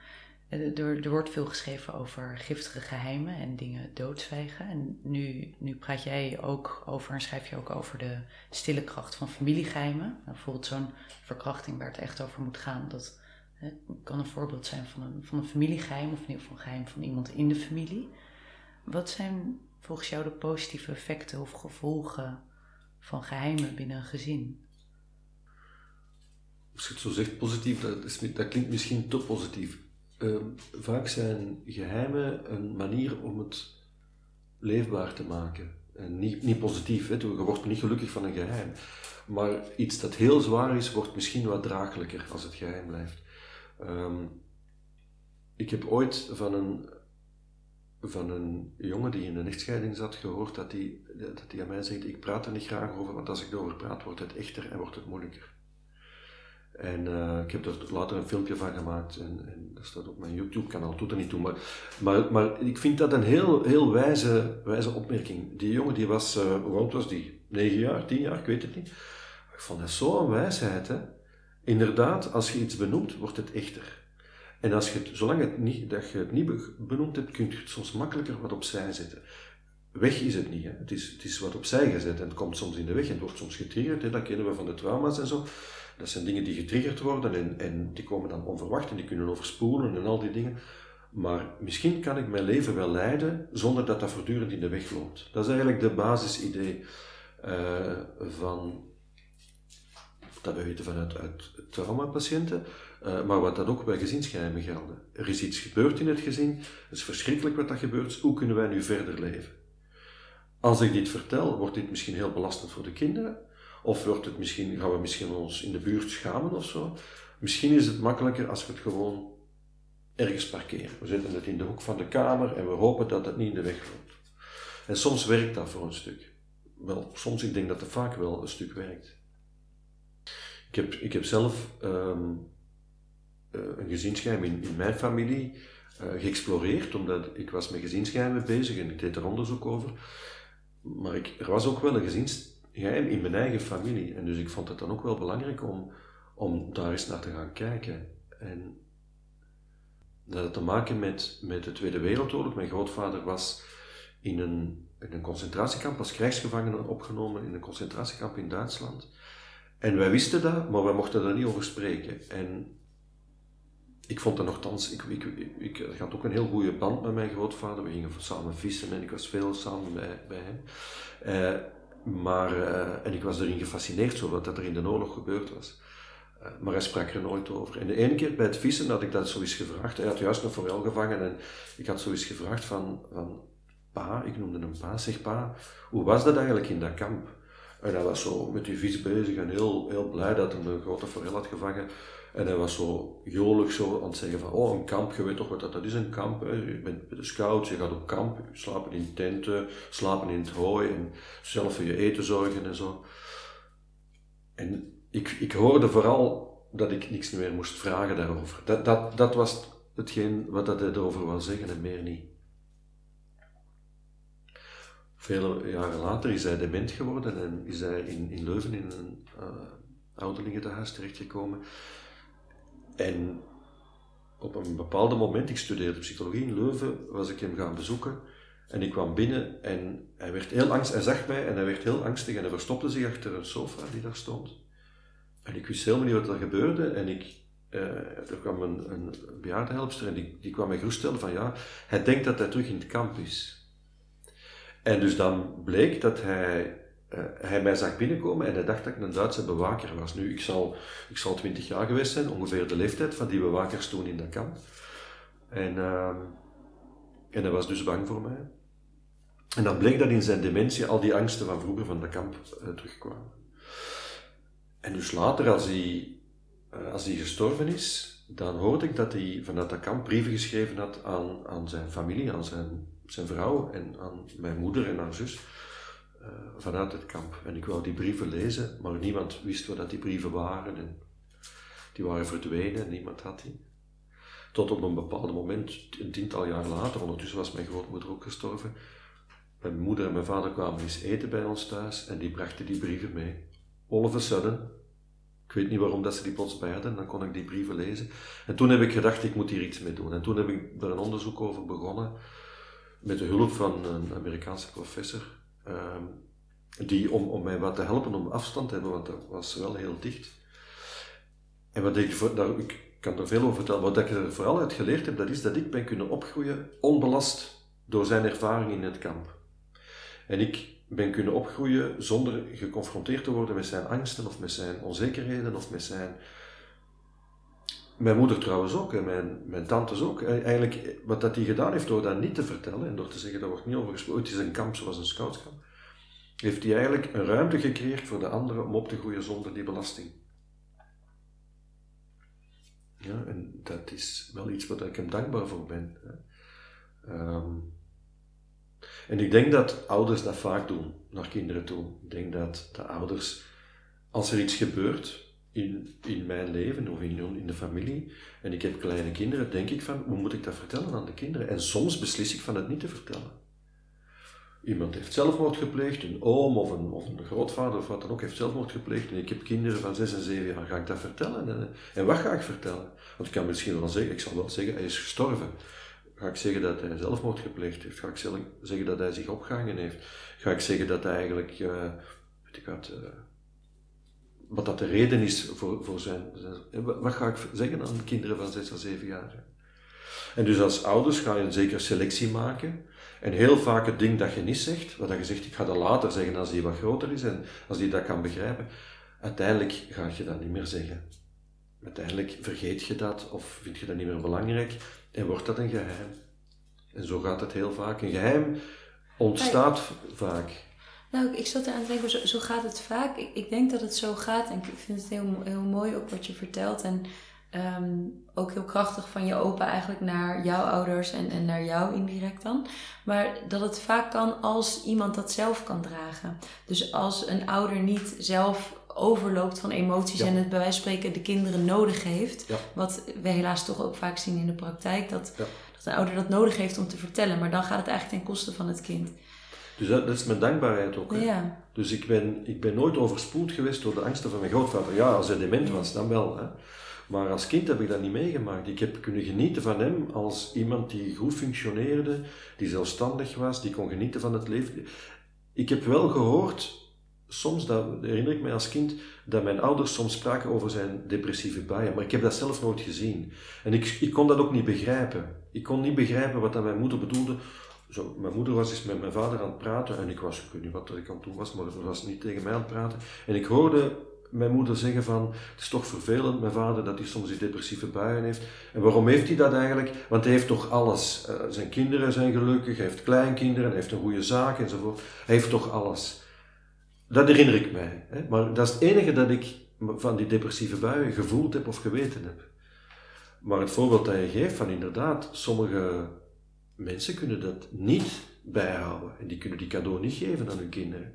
Er, er, wordt veel geschreven over giftige geheimen en dingen doodzwijgen. En nu, nu praat jij ook over en schrijf je ook over de stille kracht van familiegeheimen. Nou, bijvoorbeeld zo'n verkrachting waar het echt over moet gaan. Dat hè, kan een voorbeeld zijn van een, van een familiegeheim of in ieder geval een geheim van iemand in de familie. Wat zijn volgens jou de positieve effecten of gevolgen van geheimen binnen een gezin? Als je het zo zegt positief, dat, is, dat klinkt misschien te positief. Ehm, vaak zijn geheimen een manier om het leefbaar te maken. En niet, niet positief, hè? je wordt niet gelukkig van een geheim. Maar iets dat heel zwaar is, wordt misschien wat draaglijker als het geheim blijft. Ehm, ik heb ooit van een, van een jongen die in een echtscheiding zat gehoord dat hij dat aan mij zegt: Ik praat er niet graag over, want als ik erover praat, wordt het echter en wordt het moeilijker. En uh, ik heb er later een filmpje van gemaakt en, en dat staat op mijn YouTube-kanaal, doet er niet toe. Maar, maar, maar ik vind dat een heel, heel wijze, wijze opmerking. Die jongen die was, uh, hoe oud was die? 9 jaar, 10 jaar, ik weet het niet. Ik vond dat zo'n wijsheid. Hè? Inderdaad, als je iets benoemt, wordt het echter. En als je het, zolang het niet, dat je het niet benoemd hebt, kun je het soms makkelijker wat opzij zetten. Weg is het niet. Hè? Het, is, het is wat opzij gezet en het komt soms in de weg en het wordt soms getriggerd. Hè? Dat kennen we van de trauma's en zo. Dat zijn dingen die getriggerd worden en, en die komen dan onverwacht en die kunnen overspoelen en al die dingen. Maar misschien kan ik mijn leven wel leiden zonder dat dat voortdurend in de weg loopt. Dat is eigenlijk de basisidee uh, van, dat we weten vanuit uit traumapatiënten, uh, maar wat dat ook bij gezinsgeheimen gelden. Er is iets gebeurd in het gezin, het is verschrikkelijk wat dat gebeurt, hoe kunnen wij nu verder leven? Als ik dit vertel, wordt dit misschien heel belastend voor de kinderen, of wordt het misschien, gaan we misschien ons in de buurt schamen of zo. Misschien is het makkelijker als we het gewoon ergens parkeren. We zetten het in de hoek van de kamer en we hopen dat het niet in de weg loopt. En soms werkt dat voor een stuk. Wel, soms, ik denk dat het vaak wel een stuk werkt. Ik heb, ik heb zelf um, een gezinsgeheim in, in mijn familie uh, geëxploreerd, omdat ik was met gezinsgeheimen bezig en ik deed er onderzoek over. Maar ik, er was ook wel een gezins geheim in mijn eigen familie. En dus ik vond het dan ook wel belangrijk om, om daar eens naar te gaan kijken. En dat had te maken met, met de Tweede Wereldoorlog. Mijn grootvader was in een, in een concentratiekamp als krijgsgevangene opgenomen in een concentratiekamp in Duitsland. En wij wisten dat, maar wij mochten daar niet over spreken. En ik vond dat nogthans, ik, ik, ik, had ook een heel goede band met mijn grootvader. We gingen samen vissen en ik was veel samen bij, bij hem. Uh, maar, uh, en ik was erin gefascineerd, zo wat er in de oorlog gebeurd was. Uh, maar hij sprak er nooit over. En de ene keer bij het vissen had ik dat zo eens gevraagd. Hij had juist een forel gevangen en ik had zo eens gevraagd van, van pa, ik noemde hem pa, zeg pa, hoe was dat eigenlijk in dat kamp? En hij was zo met die vis bezig en heel, heel blij dat hij een grote forel had gevangen. En hij was zo jolig zo aan het zeggen van, oh een kamp, je weet toch wat dat, dat is een kamp. Hè? Je bent bij de scouts, je gaat op kamp, slapen in tenten, slapen in het hooi en zelf voor je eten zorgen en zo. En ik, ik hoorde vooral dat ik niks meer moest vragen daarover. Dat, dat, dat was hetgeen wat dat hij erover wou zeggen en meer niet. Vele jaren later is hij dement geworden en is hij in, in Leuven in een uh, ouderlingentehuis terechtgekomen. En op een bepaald moment, ik studeerde psychologie in Leuven, was ik hem gaan bezoeken. En ik kwam binnen en hij werd heel angstig. Hij zag mij en hij werd heel angstig en hij verstopte zich achter een sofa die daar stond. En ik wist helemaal niet wat er gebeurde. En ik, uh, er kwam een, een bejaardenhelpster en die, die kwam mij geruststellen van ja, hij denkt dat hij terug in het kamp is. En dus dan bleek dat hij uh, hij mij zag binnenkomen en hij dacht dat ik een Duitse bewaker was. Nu, ik zal, ik zal 20 jaar geweest zijn, ongeveer de leeftijd van die bewakers toen in dat kamp. En, uh, en hij was dus bang voor mij. En dan bleek dat in zijn dementie al die angsten van vroeger van dat kamp uh, terugkwamen. En dus later, als hij, uh, als hij gestorven is, dan hoorde ik dat hij vanuit dat kamp brieven geschreven had aan, aan zijn familie, aan zijn, zijn vrouw en aan mijn moeder en haar zus vanuit het kamp. En ik wou die brieven lezen, maar niemand wist wat dat die brieven waren. En die waren verdwenen en niemand had die. Tot op een bepaald moment, een tiental jaar later, ondertussen was mijn grootmoeder ook gestorven. Mijn moeder en mijn vader kwamen eens eten bij ons thuis en die brachten die brieven mee. All of a sudden Ik weet niet waarom dat ze die plots bij. Dan kon ik die brieven lezen. En toen heb ik gedacht, ik moet hier iets mee doen. En toen heb ik er een onderzoek over begonnen. Met de hulp van een Amerikaanse professor. Ehm, die, om, om mij wat te helpen om afstand te hebben, want dat was wel heel dicht. En wat ik, daar, ik kan er veel over vertellen. Wat ik er vooral uit geleerd heb, dat is dat ik ben kunnen opgroeien onbelast door zijn ervaring in het kamp. En ik ben kunnen opgroeien zonder geconfronteerd te worden met zijn angsten of met zijn onzekerheden of met zijn. Mijn moeder trouwens ook en mijn, mijn tantes ook. Eh, Eigenlijk, wat dat hij gedaan heeft door dat niet te vertellen en door te zeggen, daar wordt niet over gesproken, het is een kamp zoals een scoutskamp, heeft hij eigenlijk een ruimte gecreëerd voor de anderen om op te groeien zonder die belasting. Ja, en dat is wel iets waar ik hem dankbaar voor ben. Ehm, en ik denk dat ouders dat vaak doen, naar kinderen toe. Ik denk dat de ouders, als er iets gebeurt in, in mijn leven of in, in de familie, en ik heb kleine kinderen, denk ik van, hoe moet ik dat vertellen aan de kinderen? En soms beslis ik van het niet te vertellen. Iemand heeft zelfmoord gepleegd, een oom of een, of een grootvader of wat dan ook heeft zelfmoord gepleegd en ik heb kinderen van 6 en 7 jaar, ga ik dat vertellen? En, en wat ga ik vertellen? Want ik kan misschien wel zeggen, ik zal wel zeggen, hij is gestorven. Ga ik zeggen dat hij zelfmoord gepleegd heeft? Ga ik zeggen dat hij zich opgehangen heeft? Ga ik zeggen dat hij eigenlijk, eh, weet ik wat, eh, wat dat de reden is voor, voor zijn, eh, Wat ga ik zeggen aan kinderen van 6 à 7 jaar? En dus als ouders ga je een zekere selectie maken. En heel vaak het ding dat je niet zegt, wat dat je zegt, ik ga dat later zeggen als die wat groter is en als die dat kan begrijpen, uiteindelijk ga je dat niet meer zeggen. Uiteindelijk vergeet je dat of vind je dat niet meer belangrijk en wordt dat een geheim. En zo gaat het heel vaak. Een geheim ontstaat vaak. Nou, ik zat eraan te denken, zo, zo gaat het vaak. Ik, ik denk dat het zo gaat en ik vind het heel, heel mooi ook wat je vertelt. En ehm, ook heel krachtig van je opa eigenlijk naar jouw ouders en, en naar jou indirect dan. Maar dat het vaak kan als iemand dat zelf kan dragen. Dus als een ouder niet zelf overloopt van emoties Ja. en het bij wijze van spreken de kinderen nodig heeft. Ja. Wat we helaas toch ook vaak zien in de praktijk. Dat, Ja. dat een ouder dat nodig heeft om te vertellen. Maar dan gaat het eigenlijk ten koste van het kind. Dus dat, dat is mijn dankbaarheid ook. hè. Ja. Dus ik ben, ik ben nooit overspoeld geweest door de angsten van mijn grootvader. Ja, als hij dement was, dan wel. Hè. Maar als kind heb ik dat niet meegemaakt. Ik heb kunnen genieten van hem als iemand die goed functioneerde, die zelfstandig was, die kon genieten van het leven. Ik heb wel gehoord, soms, dat herinner ik mij als kind, dat mijn ouders soms spraken over zijn depressieve buien. Maar ik heb dat zelf nooit gezien. En ik, ik kon dat ook niet begrijpen. Ik kon niet begrijpen wat dat mijn moeder bedoelde. Zo, mijn moeder was eens met mijn vader aan het praten en ik was, ik weet niet wat ik aan doen was, maar het was niet tegen mij aan het praten. En ik hoorde mijn moeder zeggen van, het is toch vervelend, mijn vader, dat hij soms die depressieve buien heeft. En waarom heeft hij dat eigenlijk? Want hij heeft toch alles. Eh, zijn kinderen zijn gelukkig, hij heeft kleinkinderen, hij heeft een goede zaak enzovoort. Hij heeft toch alles. Dat herinner ik mij. Hè? Maar dat is het enige dat ik van die depressieve buien gevoeld heb of geweten heb. Maar het voorbeeld dat je geeft van inderdaad, sommige mensen kunnen dat niet bijhouden. En die kunnen die cadeau niet geven aan hun kinderen.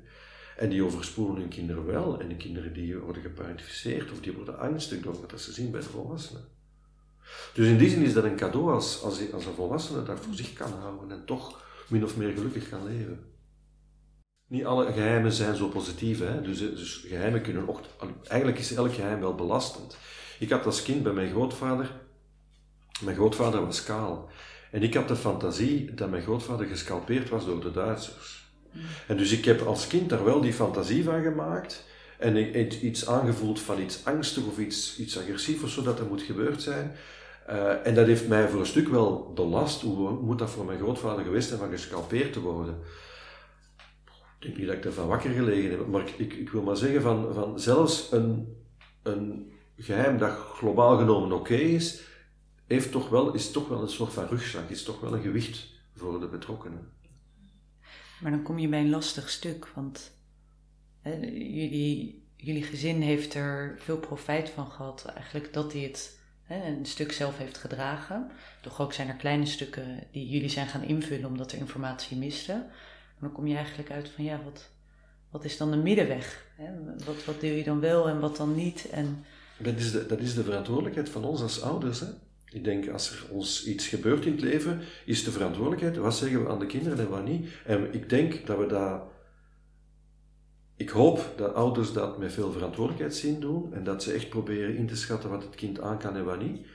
En die overspoelen hun kinderen wel. En de kinderen die worden geparentificeerd of die worden angstig door wat ze zien bij de volwassenen. Dus in die zin is dat een cadeau als, als, als een volwassene dat voor zich kan houden en toch min of meer gelukkig kan leven. Niet alle geheimen zijn zo positief. Hè? Dus, dus geheimen kunnen ook... Eigenlijk is elk geheim wel belastend. Ik had als kind bij mijn grootvader... Mijn grootvader was kaal. En ik had de fantasie dat mijn grootvader gescalpeerd was door de Duitsers. En dus ik heb als kind daar wel die fantasie van gemaakt. En iets aangevoeld van iets angstig of iets, iets agressief of zo dat er moet gebeurd zijn. Eh, en dat heeft mij voor een stuk wel belast. Hoe moet dat voor mijn grootvader geweest zijn van gescalpeerd te worden? Ik denk niet dat ik ervan wakker gelegen heb, maar ik, ik, ik wil maar zeggen van, van zelfs een, een geheim dat globaal genomen oké is, heeft toch wel, is toch wel een soort van rugzak, is toch wel een gewicht voor de betrokkenen. Maar dan kom je bij een lastig stuk, want hè, jullie, jullie gezin heeft er veel profijt van gehad, eigenlijk dat hij het hè, een stuk zelf heeft gedragen. Toch ook zijn er kleine stukken die jullie zijn gaan invullen omdat er informatie miste. Maar dan kom je eigenlijk uit van ja, wat, wat is dan de middenweg? Hè? Wat, wat deel je dan wel en wat dan niet? En Dat is, de, dat is de verantwoordelijkheid van ons als ouders. Hè? Ik denk, als er ons iets gebeurt in het leven, is de verantwoordelijkheid, wat zeggen we aan de kinderen en wat niet. En ik denk dat we dat... ik hoop dat ouders dat met veel verantwoordelijkheid zien doen en dat ze echt proberen in te schatten wat het kind aan kan en wat niet.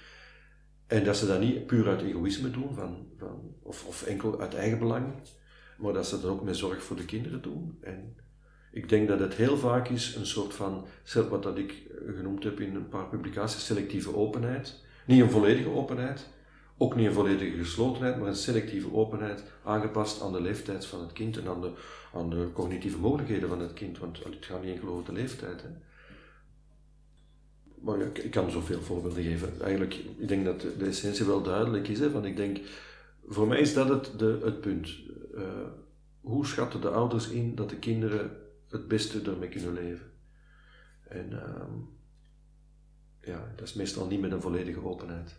En dat ze dat niet puur uit egoïsme doen, van, van, of, of enkel uit eigen belang, maar dat ze dat ook met zorg voor de kinderen doen. En ik denk dat het heel vaak is een soort van, wat dat ik genoemd heb in een paar publicaties, selectieve openheid. Niet een volledige openheid, ook niet een volledige geslotenheid, maar een selectieve openheid, aangepast aan de leeftijd van het kind en aan de, aan de cognitieve mogelijkheden van het kind, want het gaat niet enkel over de leeftijd. Hè. Maar ik, ik kan zoveel voorbeelden geven. Eigenlijk, ik denk dat de, essentie wel duidelijk is. Hè, ik denk, voor mij is dat het, de, het punt. Uh, hoe schatten de ouders in dat de kinderen het beste ermee kunnen leven? En uh, ja, dat is meestal niet met een volledige openheid.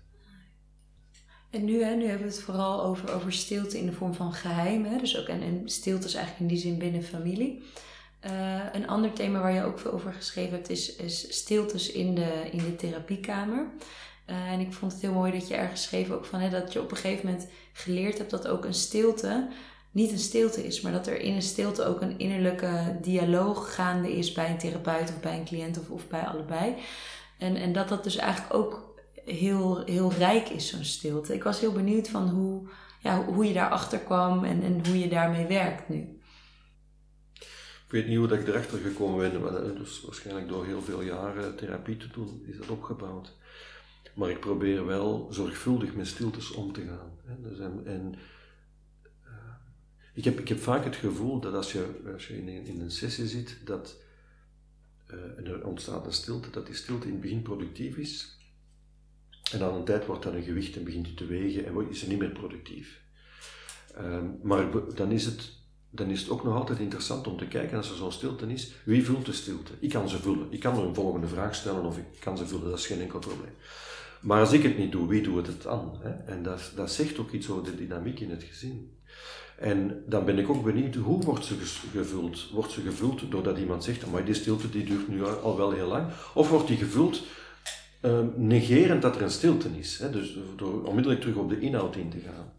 En nu, hè, nu hebben we het vooral over, over stilte in de vorm van geheim. Dus ook, en, en stilte is eigenlijk in die zin binnen familie. Uh, een ander thema waar je ook veel over geschreven hebt is, is stiltes in de, in de therapiekamer. Uh, en ik vond het heel mooi dat je ergens schreef ook van hè, dat je op een gegeven moment geleerd hebt dat ook een stilte niet een stilte is, maar dat er in een stilte ook een innerlijke dialoog gaande is bij een therapeut of bij een cliënt of, of bij allebei. En, en dat dat dus eigenlijk ook heel, heel rijk is, zo'n stilte. Ik was heel benieuwd van hoe, ja, hoe je daarachter kwam en, en hoe je daarmee werkt nu. Ik weet niet hoe dat ik erachter gekomen ben, maar dus waarschijnlijk door heel veel jaren therapie te doen is dat opgebouwd. Maar ik probeer wel zorgvuldig met stiltes om te gaan. Dus en, uh, ik, heb, ik heb vaak het gevoel dat als je, als je in, in een sessie zit, dat er ontstaat een stilte, dat die stilte in het begin productief is. En aan een tijd wordt dat een gewicht en begint het te wegen en is het niet meer productief. Uh, maar dan is het dan is het ook nog altijd interessant om te kijken als er zo'n stilte is, wie vult de stilte? Ik kan ze vullen. Ik kan er een volgende vraag stellen of ik kan ze vullen, dat is geen enkel probleem. Maar als ik het niet doe, wie doet het dan? Hè? En dat, dat zegt ook iets over de dynamiek in het gezin. En dan ben ik ook benieuwd, hoe wordt ze gevuld? Wordt ze gevuld doordat iemand zegt, maar die stilte die duurt nu al wel heel lang? Of wordt die gevuld uh, negerend dat er een stilte is? Hè? Dus door onmiddellijk terug op de inhoud in te gaan.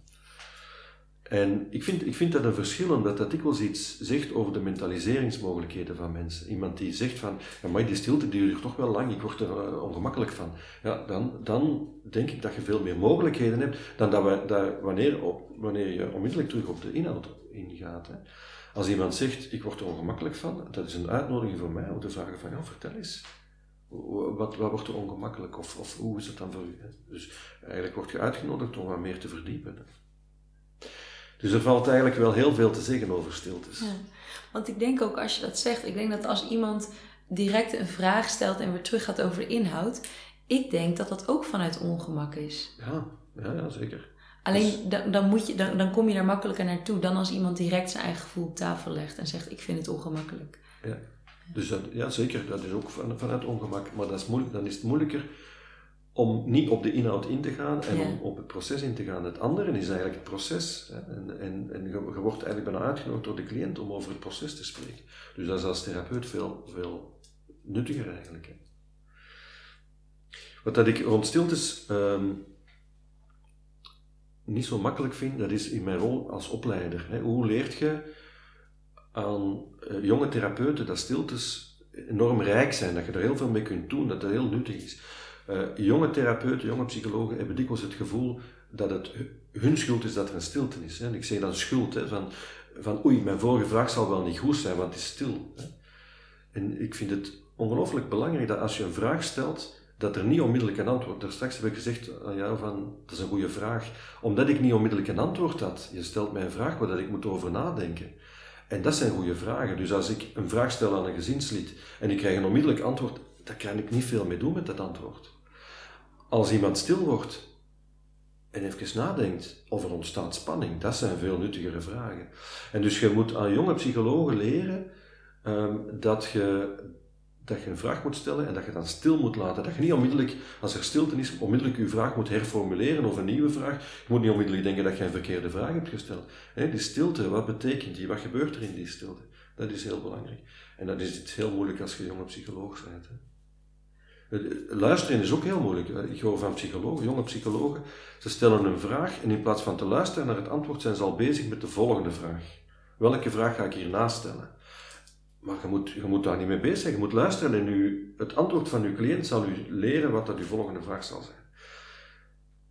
En ik vind, ik vind dat een verschil, omdat dat dikwijls iets zegt over de mentaliseringsmogelijkheden van mensen. Iemand die zegt van, ja, maar die stilte duurt toch wel lang, ik word er uh, ongemakkelijk van. Ja, dan, dan denk ik dat je veel meer mogelijkheden hebt dan dat, we, dat wanneer, wanneer je onmiddellijk terug op de inhoud ingaat. Hè. Als iemand zegt, ik word er ongemakkelijk van, dat is een uitnodiging voor mij om te vragen van, ja, vertel eens. Wat, wat wordt er ongemakkelijk of, of hoe is het dan voor u? Hè? Dus eigenlijk word je uitgenodigd om wat meer te verdiepen. Dus er valt eigenlijk wel heel veel te zeggen over stiltes. Ja, want ik denk ook als je dat zegt, ik denk dat als iemand direct een vraag stelt en weer terug gaat over de inhoud, ik denk dat dat ook vanuit ongemak is. Ja, ja, ja zeker. Alleen dus- dan, dan, moet je, dan, dan kom je daar makkelijker naartoe dan als iemand direct zijn eigen gevoel op tafel legt en zegt: Ik vind het ongemakkelijk. Ja, dus dat, ja zeker, dat is ook van, vanuit ongemak, maar dat is moeilijk, dan is het moeilijker om niet op de inhoud in te gaan en om op het proces in te gaan. Het andere is eigenlijk het proces. Hè. En, en, en je, wordt eigenlijk bijna uitgenodigd door de cliënt om over het proces te spreken. Dus dat is als therapeut veel, veel nuttiger eigenlijk. Hè. Wat dat ik rond stiltes um, niet zo makkelijk vind, dat is in mijn rol als opleider. Hè. Hoe leert je aan uh, jonge therapeuten dat stiltes enorm rijk zijn, dat je er heel veel mee kunt doen, dat dat heel nuttig is. Uh, jonge therapeuten, jonge psychologen hebben dikwijls het gevoel dat het hun schuld is dat er een stilte is. Hè. En ik zeg dan schuld, hè, van, van oei, mijn vorige vraag zal wel niet goed zijn, want het is stil. Hè. En ik vind het ongelooflijk belangrijk dat als je een vraag stelt, dat er niet onmiddellijk een antwoord. Daar straks heb ik gezegd aan jou van, dat is een goede vraag. Omdat ik niet onmiddellijk een antwoord had. Je stelt mij een vraag waar ik moet over nadenken. En dat zijn goede vragen. Dus als ik een vraag stel aan een gezinslid en ik krijg een onmiddellijk antwoord, daar kan ik niet veel mee doen met dat antwoord. Als iemand stil wordt en even nadenkt of er ontstaat spanning, dat zijn veel nuttigere vragen. En dus je moet aan jonge psychologen leren um, dat, je, dat je een vraag moet stellen en dat je dan stil moet laten. Dat je niet onmiddellijk, als er stilte is, onmiddellijk je vraag moet herformuleren of een nieuwe vraag. Je moet niet onmiddellijk denken dat je een verkeerde vraag hebt gesteld. die stilte, wat betekent die? Wat gebeurt er in die stilte? Dat is heel belangrijk. En dat is heel moeilijk als je jonge psycholoog bent. Hè. Luisteren is ook heel moeilijk. Ik hoor van psychologen, jonge psychologen, ze stellen een vraag en in plaats van te luisteren naar het antwoord zijn ze al bezig met de volgende vraag. Welke vraag ga ik hierna stellen? Maar je moet, je moet daar niet mee bezig zijn. Je moet luisteren en u, het antwoord van uw cliënt zal u leren wat dat uw volgende vraag zal zijn.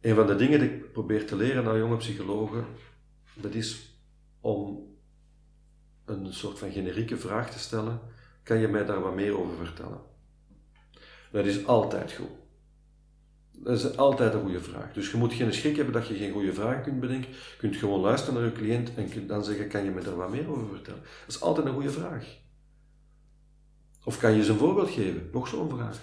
Een van de dingen die ik probeer te leren aan jonge psychologen, dat is om een soort van generieke vraag te stellen. Kan je mij daar wat meer over vertellen? Dat is altijd goed. Dat is altijd een goede vraag. Dus je moet geen schrik hebben dat je geen goede vragen kunt bedenken. Je kunt gewoon luisteren naar je cliënt en dan zeggen, kan je me daar wat meer over vertellen? Dat is altijd een goede vraag. Of kan je ze een voorbeeld geven? Nog zo'n vraag.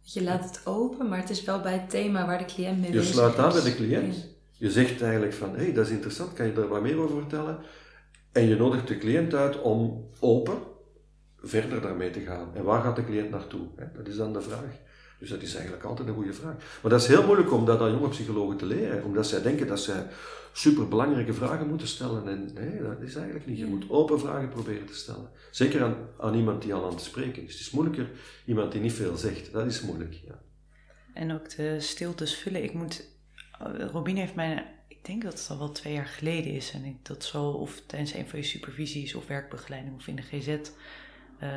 Je laat het open, maar het is wel bij het thema waar de cliënt mee bezig is. Je sluit aan bij de cliënt. Je zegt eigenlijk van, hé, hey, dat is interessant, kan je daar wat meer over vertellen? En je nodigt de cliënt uit om open verder daarmee te gaan. En waar gaat de cliënt naartoe? Dat is dan de vraag. Dus dat is eigenlijk altijd een goede vraag. Maar dat is heel moeilijk om dat aan jonge psychologen te leren, omdat zij denken dat zij superbelangrijke vragen moeten stellen. En nee, dat is eigenlijk niet. Je moet open vragen proberen te stellen. Zeker aan, aan iemand die al aan het spreken is. Het is moeilijker iemand die niet veel zegt. Dat is moeilijk, ja. En ook de stiltes vullen. Ik moet... Robin heeft mij... Ik denk dat het al wel twee jaar geleden is. En ik dat zo, of tijdens een van je supervisies of werkbegeleiding of in de GZ... Uh,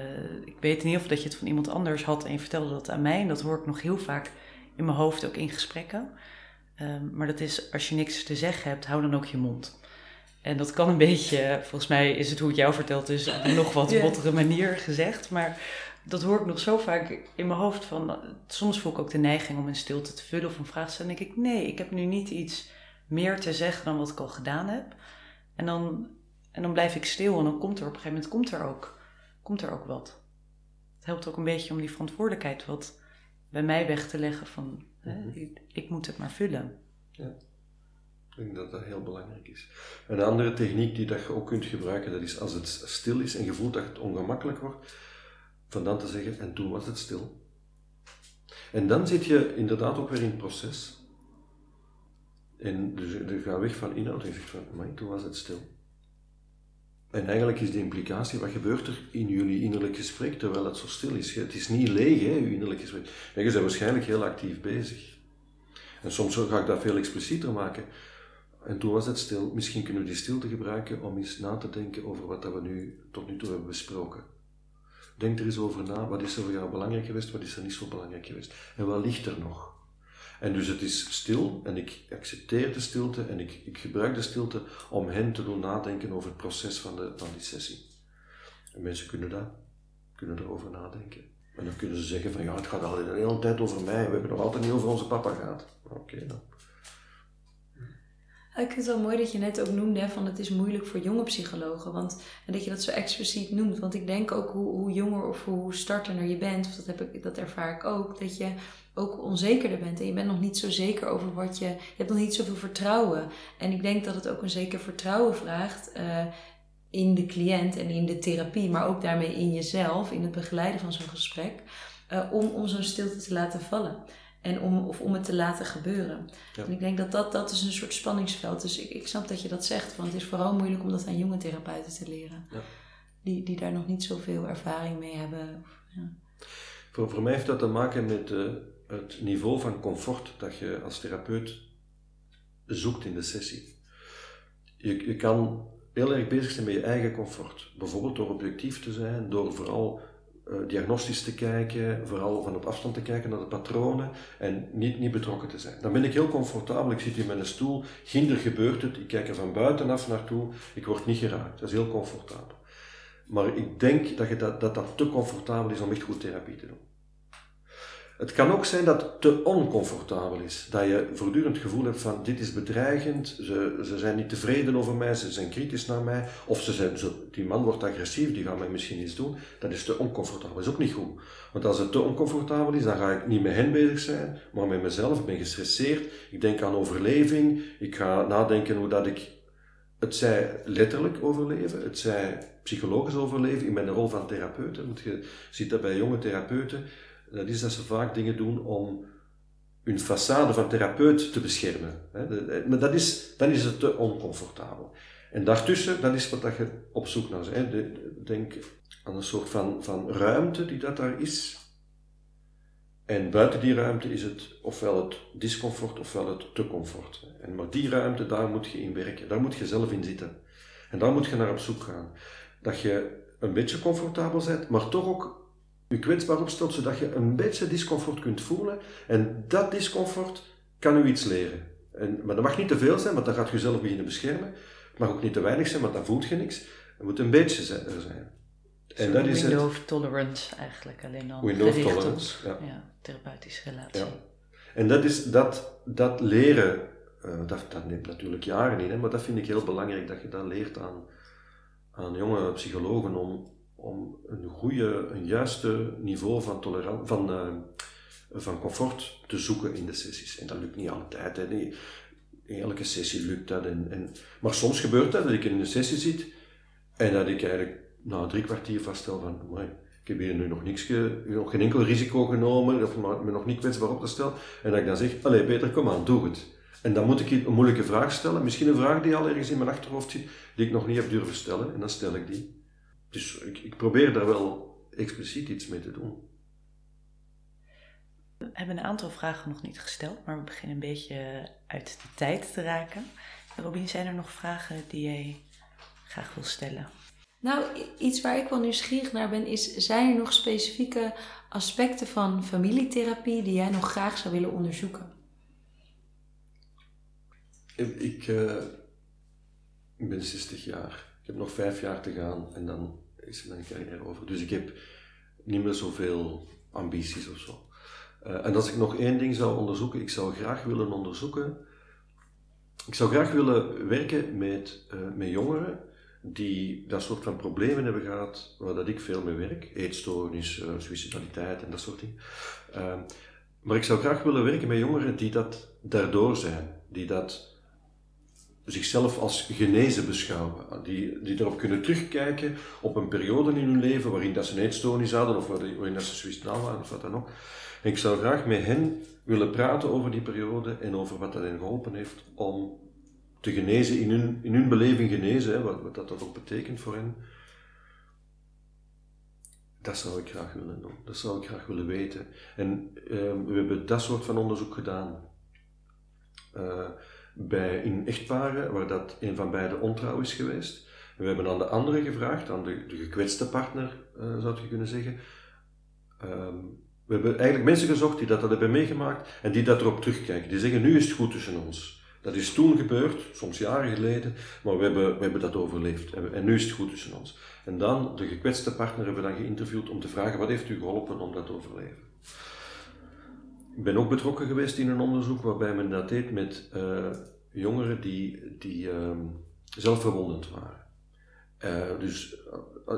ik weet in ieder geval dat je het van iemand anders had en je vertelde dat aan mij. En dat hoor ik nog heel vaak in mijn hoofd, ook in gesprekken. Um, maar dat is, als je niks te zeggen hebt, hou dan ook je mond. En dat kan een beetje, volgens mij is het hoe ik jou vertelt, dus op een nog wat bottere manier gezegd. Maar dat hoor ik nog zo vaak in mijn hoofd. Van, soms voel ik ook de neiging om in stilte te vullen of een vraag te stellen. En denk ik, nee, ik heb nu niet iets meer te zeggen dan wat ik al gedaan heb. En dan, en dan blijf ik stil en dan komt er op een gegeven moment komt er ook, komt er ook wat. Het helpt ook een beetje om die verantwoordelijkheid wat bij mij weg te leggen van Mhm. Ik, ik, moet het maar vullen. Ja. Ik denk dat dat heel belangrijk is. Een andere techniek die dat je ook kunt gebruiken, dat is als het stil is en je voelt dat het ongemakkelijk wordt, van dan te zeggen, en toen was het stil. En dan zit je inderdaad ook weer in het proces. En dus je gaat weg van inhoud en je zegt van, maar toen was het stil. En eigenlijk is de implicatie, wat gebeurt er in jullie innerlijk gesprek terwijl het zo stil is? Het is niet leeg, hè, je innerlijk gesprek. En je bent waarschijnlijk heel actief bezig. En soms ga ik dat veel explicieter maken. En toen was het stil. Misschien kunnen we die stilte gebruiken om eens na te denken over wat dat we nu tot nu toe hebben besproken. Denk er eens over na. Wat is er voor jou belangrijk geweest, wat is er niet zo belangrijk geweest? En wat ligt er nog? En dus het is stil en ik accepteer de stilte en ik, ik gebruik de stilte om hen te doen nadenken over het proces van, de, van die sessie. En mensen kunnen dat, kunnen erover nadenken. En dan kunnen ze zeggen van ja, het gaat al de hele tijd over mij, we hebben nog altijd niet over onze papa gehad. Oké dan. Ik vind het wel mooi dat je net ook noemde van het is moeilijk voor jonge psychologen. Want, en dat je dat zo expliciet noemt. Want ik denk ook hoe, hoe jonger of hoe startender je bent, of dat, heb ik, dat ervaar ik ook, dat je ook onzekerder bent. En je bent nog niet zo zeker over wat je. Je hebt nog niet zoveel vertrouwen. En ik denk dat het ook een zeker vertrouwen vraagt. Uh, in de cliënt en in de therapie, maar ook daarmee in jezelf, in het begeleiden van zo'n gesprek, uh, om, om zo'n stilte te laten vallen. En om, of om het te laten gebeuren. En ik denk dat, dat dat is een soort spanningsveld. Dus ik, ik snap dat je dat zegt. Want het is vooral moeilijk om dat aan jonge therapeuten te leren. Ja. Die, die daar nog niet zoveel ervaring mee hebben. Ja. voor, voor mij heeft dat te maken met uh, het niveau van comfort dat je als therapeut zoekt in de sessie. Je, je kan heel erg bezig zijn met je eigen comfort. Bijvoorbeeld door objectief te zijn, door vooral diagnostisch te kijken, vooral van op afstand te kijken naar de patronen en niet, niet betrokken te zijn. Dan ben ik heel comfortabel, ik zit hier met een stoel, ginder gebeurt het, ik kijk er van buitenaf naartoe, ik word niet geraakt. Dat is heel comfortabel. Maar ik denk dat, je dat, dat dat te comfortabel is om echt goed therapie te doen. Het kan ook zijn dat het te oncomfortabel is. Dat je voortdurend het gevoel hebt van dit is bedreigend, ze, ze zijn niet tevreden over mij, ze zijn kritisch naar mij. Of ze zijn, die man wordt agressief, die gaat mij misschien iets doen. Dat is te oncomfortabel. Dat is ook niet goed. Want als het te oncomfortabel is, dan ga ik niet met hen bezig zijn, maar met mezelf. Ik ben gestresseerd, ik denk aan overleving, ik ga nadenken hoe dat ik het zij letterlijk overleven, het zij psychologisch overleven in mijn rol van therapeut. Want je ziet dat bij jonge therapeuten dat is dat ze vaak dingen doen om hun façade van therapeut te beschermen. Maar dat is, dan is het te oncomfortabel. En daartussen, dat is wat dat je op zoek naar bent. Denk aan een soort van, van ruimte die dat daar is. En buiten die ruimte is het ofwel het discomfort ofwel het te comfort. En maar die ruimte, daar moet je in werken. Daar moet je zelf in zitten. En daar moet je naar op zoek gaan. Dat je een beetje comfortabel bent, maar toch ook je kwetsbaar opstelt, zodat je een beetje discomfort kunt voelen. En dat discomfort kan u iets leren. En, maar dat mag niet te veel zijn, want dan gaat je jezelf beginnen beschermen. Het mag ook niet te weinig zijn, want dan voelt je niks. Het moet een beetje zijn, er zijn. En dat is window of tolerance eigenlijk, alleen dan window tolerance, ja. ja. Therapeutische relatie. Ja. En dat, is, dat, dat leren, uh, dat, dat neemt natuurlijk jaren in, hè, maar dat vind ik heel belangrijk, dat je dat leert aan, aan jonge psychologen om, om een goede, een juiste niveau van, tolerantie, van, uh, van comfort te zoeken in de sessies. En dat lukt niet altijd. Hè. Nee, elke sessie lukt dat. En, en, maar soms gebeurt dat, dat ik in een sessie zit en dat ik eigenlijk na drie kwartier vaststel van, ik heb hier nu nog, niks nog geen enkel risico genomen, of me nog niet kwetsbaar op te stellen. En dat ik dan zeg, allee Peter, kom aan, doe het. En dan moet ik een moeilijke vraag stellen, misschien een vraag die al ergens in mijn achterhoofd zit, die ik nog niet heb durven stellen, en dan stel ik die. Dus ik, ik probeer daar wel expliciet iets mee te doen. We hebben een aantal vragen nog niet gesteld, maar we beginnen een beetje uit de tijd te raken. Robin, zijn er nog vragen die jij graag wil stellen? Nou, iets waar ik wel nieuwsgierig naar ben, is: zijn er nog specifieke aspecten van familietherapie die jij nog graag zou willen onderzoeken? Ik, uh, ik ben 60 jaar. Ik heb nog vijf jaar te gaan en dan is mijn carrière over. Dus ik heb niet meer zoveel ambities of zo. Uh, en als ik nog één ding zou onderzoeken, ik zou graag willen onderzoeken. Ik zou graag willen werken met, uh, met jongeren die dat soort van problemen hebben gehad, waar dat ik veel mee werk. Eetstoornis, uh, suicidaliteit en dat soort dingen. Maar ik zou graag willen werken met jongeren die dat daardoor zijn, die dat zichzelf als genezen beschouwen, die, die erop kunnen terugkijken op een periode in hun leven waarin dat ze een eetstoornis hadden of waarin dat ze suicidaal waren of wat dan ook. En ik zou graag met hen willen praten over die periode en over wat dat hen geholpen heeft om te genezen, in hun, in hun beleving genezen, hè, wat, wat dat, ook betekent voor hen. Dat zou ik graag willen doen. Dat zou ik graag willen weten. En uh, we hebben dat soort van onderzoek gedaan uh, bij, in echtparen waar dat een van beiden ontrouw is geweest. we hebben aan de andere gevraagd, aan de, de gekwetste partner, uh, zou je kunnen zeggen. Um, we hebben eigenlijk mensen gezocht die dat, dat hebben meegemaakt en die dat erop terugkijken. Die zeggen, nu is het goed tussen ons. Dat is toen gebeurd, soms jaren geleden, maar we hebben, we hebben dat overleefd. En, en, nu is het goed tussen ons. En dan, de gekwetste partner hebben we dan geïnterviewd om te vragen, wat heeft u geholpen om dat te overleven? Ik ben ook betrokken geweest in een onderzoek waarbij men dat deed met uh, jongeren die, die uh, zelfverwondend waren. Uh, dus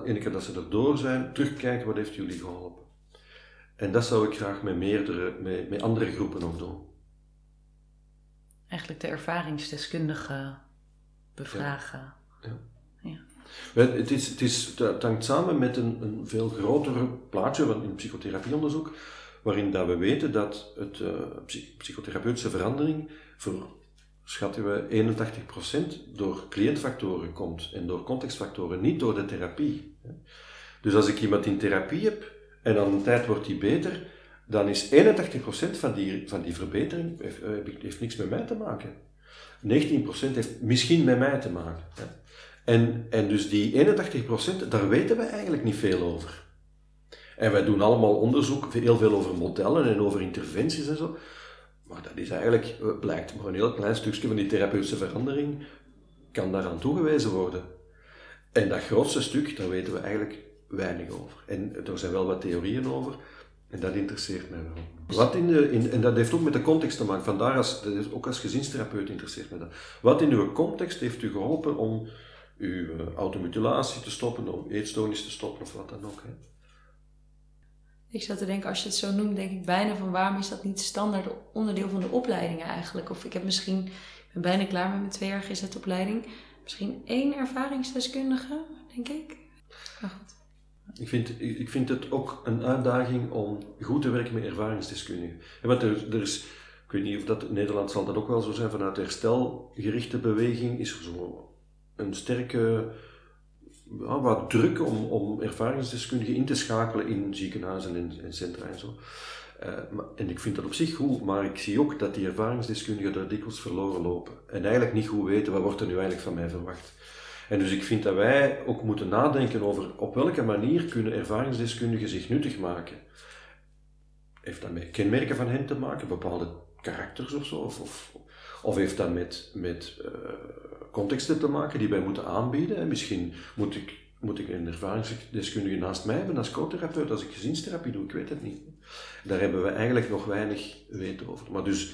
ene keer dat ze erdoor zijn, terugkijken, wat heeft jullie geholpen? En dat zou ik graag met meerdere, met, met andere groepen ook doen eigenlijk de ervaringsdeskundige bevragen. Ja. ja. ja. Het, is, het, is, het hangt samen met een, een veel groter plaatje van in psychotherapieonderzoek, waarin dat we weten dat het uh, psychotherapeutische verandering voor, schatten we, 81% door cliëntfactoren komt en door contextfactoren, niet door de therapie. Dus als ik iemand in therapie heb en dan een tijd wordt die beter, dan is 81% van die, van die verbetering heeft, eh, niks met mij te maken. 19% heeft misschien met mij te maken. En, en dus die 81%, daar weten we eigenlijk niet veel over. En wij doen allemaal onderzoek, heel veel over modellen en over interventies en zo. Maar dat is eigenlijk, eh, blijkt maar een heel klein stukje van die therapeutische verandering kan daaraan toegewezen worden. En dat grootste stuk, daar weten we eigenlijk weinig over. En er zijn wel wat theorieën over, en dat interesseert mij wel. Wat in de, in, en dat heeft ook met de context te maken. Vandaar, als, ook als gezinstherapeut interesseert mij dat. Wat in uw context heeft u geholpen om uw uh, automutilatie te stoppen, om eetstoornis te stoppen of wat dan ook? Hè? Ik zat te denken, als je het zo noemt, denk ik bijna van waarom is dat niet standaard onderdeel van de opleidingen eigenlijk? Of ik heb misschien, ik ben bijna klaar met mijn tweejarige GZ-opleiding, misschien één ervaringsdeskundige, denk ik. Goed. Ik vind, ik vind het ook een uitdaging om goed te werken met ervaringsdeskundigen. Want er, er is, ik weet niet of dat in Nederland zal dat ook wel zo zijn, vanuit herstelgerichte beweging is er zo een sterke ja, wat druk om, om ervaringsdeskundigen in te schakelen in ziekenhuizen en, en centra en zo. Uh, maar, en ik vind dat op zich goed, maar ik zie ook dat die ervaringsdeskundigen daar dikwijls verloren lopen. En eigenlijk niet goed weten, wat wordt er nu eigenlijk van mij verwacht. En dus ik vind dat wij ook moeten nadenken over op welke manier kunnen ervaringsdeskundigen zich nuttig maken. Heeft dat met kenmerken van hen te maken, bepaalde karakters of zo? Of, of, of heeft dat met, met uh, contexten te maken die wij moeten aanbieden? En misschien moet ik, moet ik een ervaringsdeskundige naast mij hebben als co-therapeut, als ik gezinstherapie doe, ik weet het niet. Daar hebben we eigenlijk nog weinig weten over. Maar dus,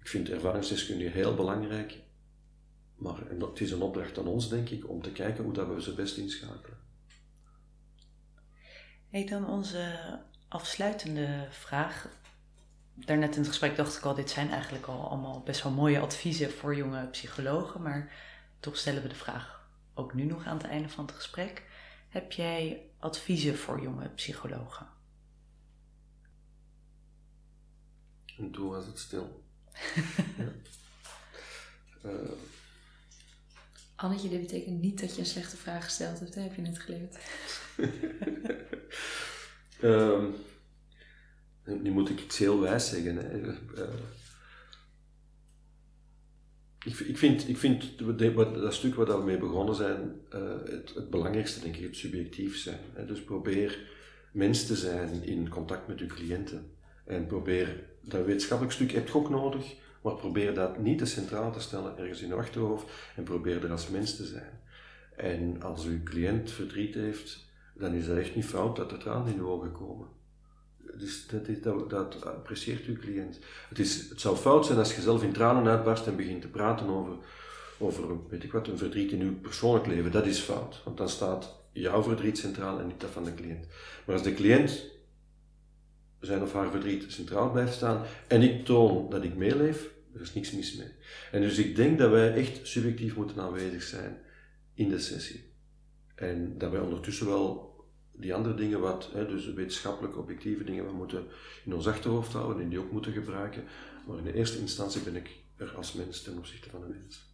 ik vind ervaringsdeskundige heel belangrijk. Maar het is een opdracht aan ons, denk ik, om te kijken hoe dat we ze best inschakelen. Dan onze afsluitende vraag. Daarnet in het gesprek dacht ik al, dit zijn eigenlijk al allemaal best wel mooie adviezen voor jonge psychologen. Maar toch stellen we de vraag ook nu nog aan het einde van het gesprek. Heb jij adviezen voor jonge psychologen? En toen was het stil. ja. uh. Annetje, dit betekent niet dat je een slechte vraag gesteld hebt, hè? heb je net geleerd. um, nu moet ik iets heel wijs zeggen. Hè. Uh, ik, ik, vind, ik vind dat stuk waar we mee begonnen zijn, uh, het, het, belangrijkste denk ik het subjectief zijn. Hè. Dus probeer mens te zijn in contact met uw cliënten. En probeer, dat wetenschappelijk stuk heb je ook nodig, maar probeer dat niet te centraal te stellen ergens in je achterhoofd en probeer er als mens te zijn. En als uw cliënt verdriet heeft, dan is dat echt niet fout dat er tranen in de ogen komen. Dus dat, dat apprecieert uw cliënt. Het, is, het zou fout zijn als je zelf in tranen uitbarst en begint te praten over, over weet ik wat, een verdriet in uw persoonlijk leven. Dat is fout, want dan staat jouw verdriet centraal en niet dat van de cliënt. Maar als de cliënt zijn of haar verdriet centraal blijft staan en ik toon dat ik meeleef, er is niks mis mee. En dus ik denk dat wij echt subjectief moeten aanwezig zijn in de sessie. En dat wij ondertussen wel die andere dingen, wat, hè, dus wetenschappelijk objectieve dingen, we moeten in ons achterhoofd houden en die ook moeten gebruiken. Maar in de eerste instantie ben ik er als mens ten opzichte van de mens.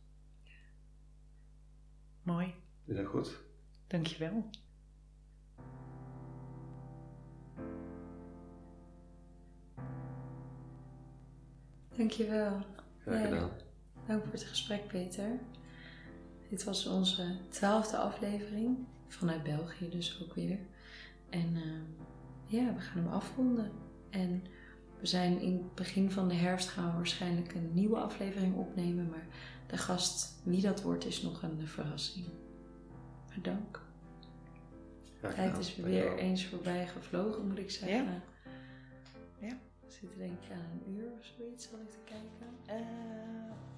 Mooi. Is dat goed? Dankjewel. Dankjewel. Graag gedaan. dank voor het gesprek, Peter. Dit was onze twaalfde aflevering, vanuit België dus ook weer. En uh, ja, we gaan hem afronden. En we zijn in het begin van de herfst gaan we waarschijnlijk een nieuwe aflevering opnemen. Maar de gast, wie dat wordt, is nog een verrassing. Maar dank. Tijd is weer eens voorbij gevlogen, moet ik zeggen. Ja. ja. We zitten denk ik aan een uur of zoiets, zal ik te kijken. Uh, ongeveer 50 minuten.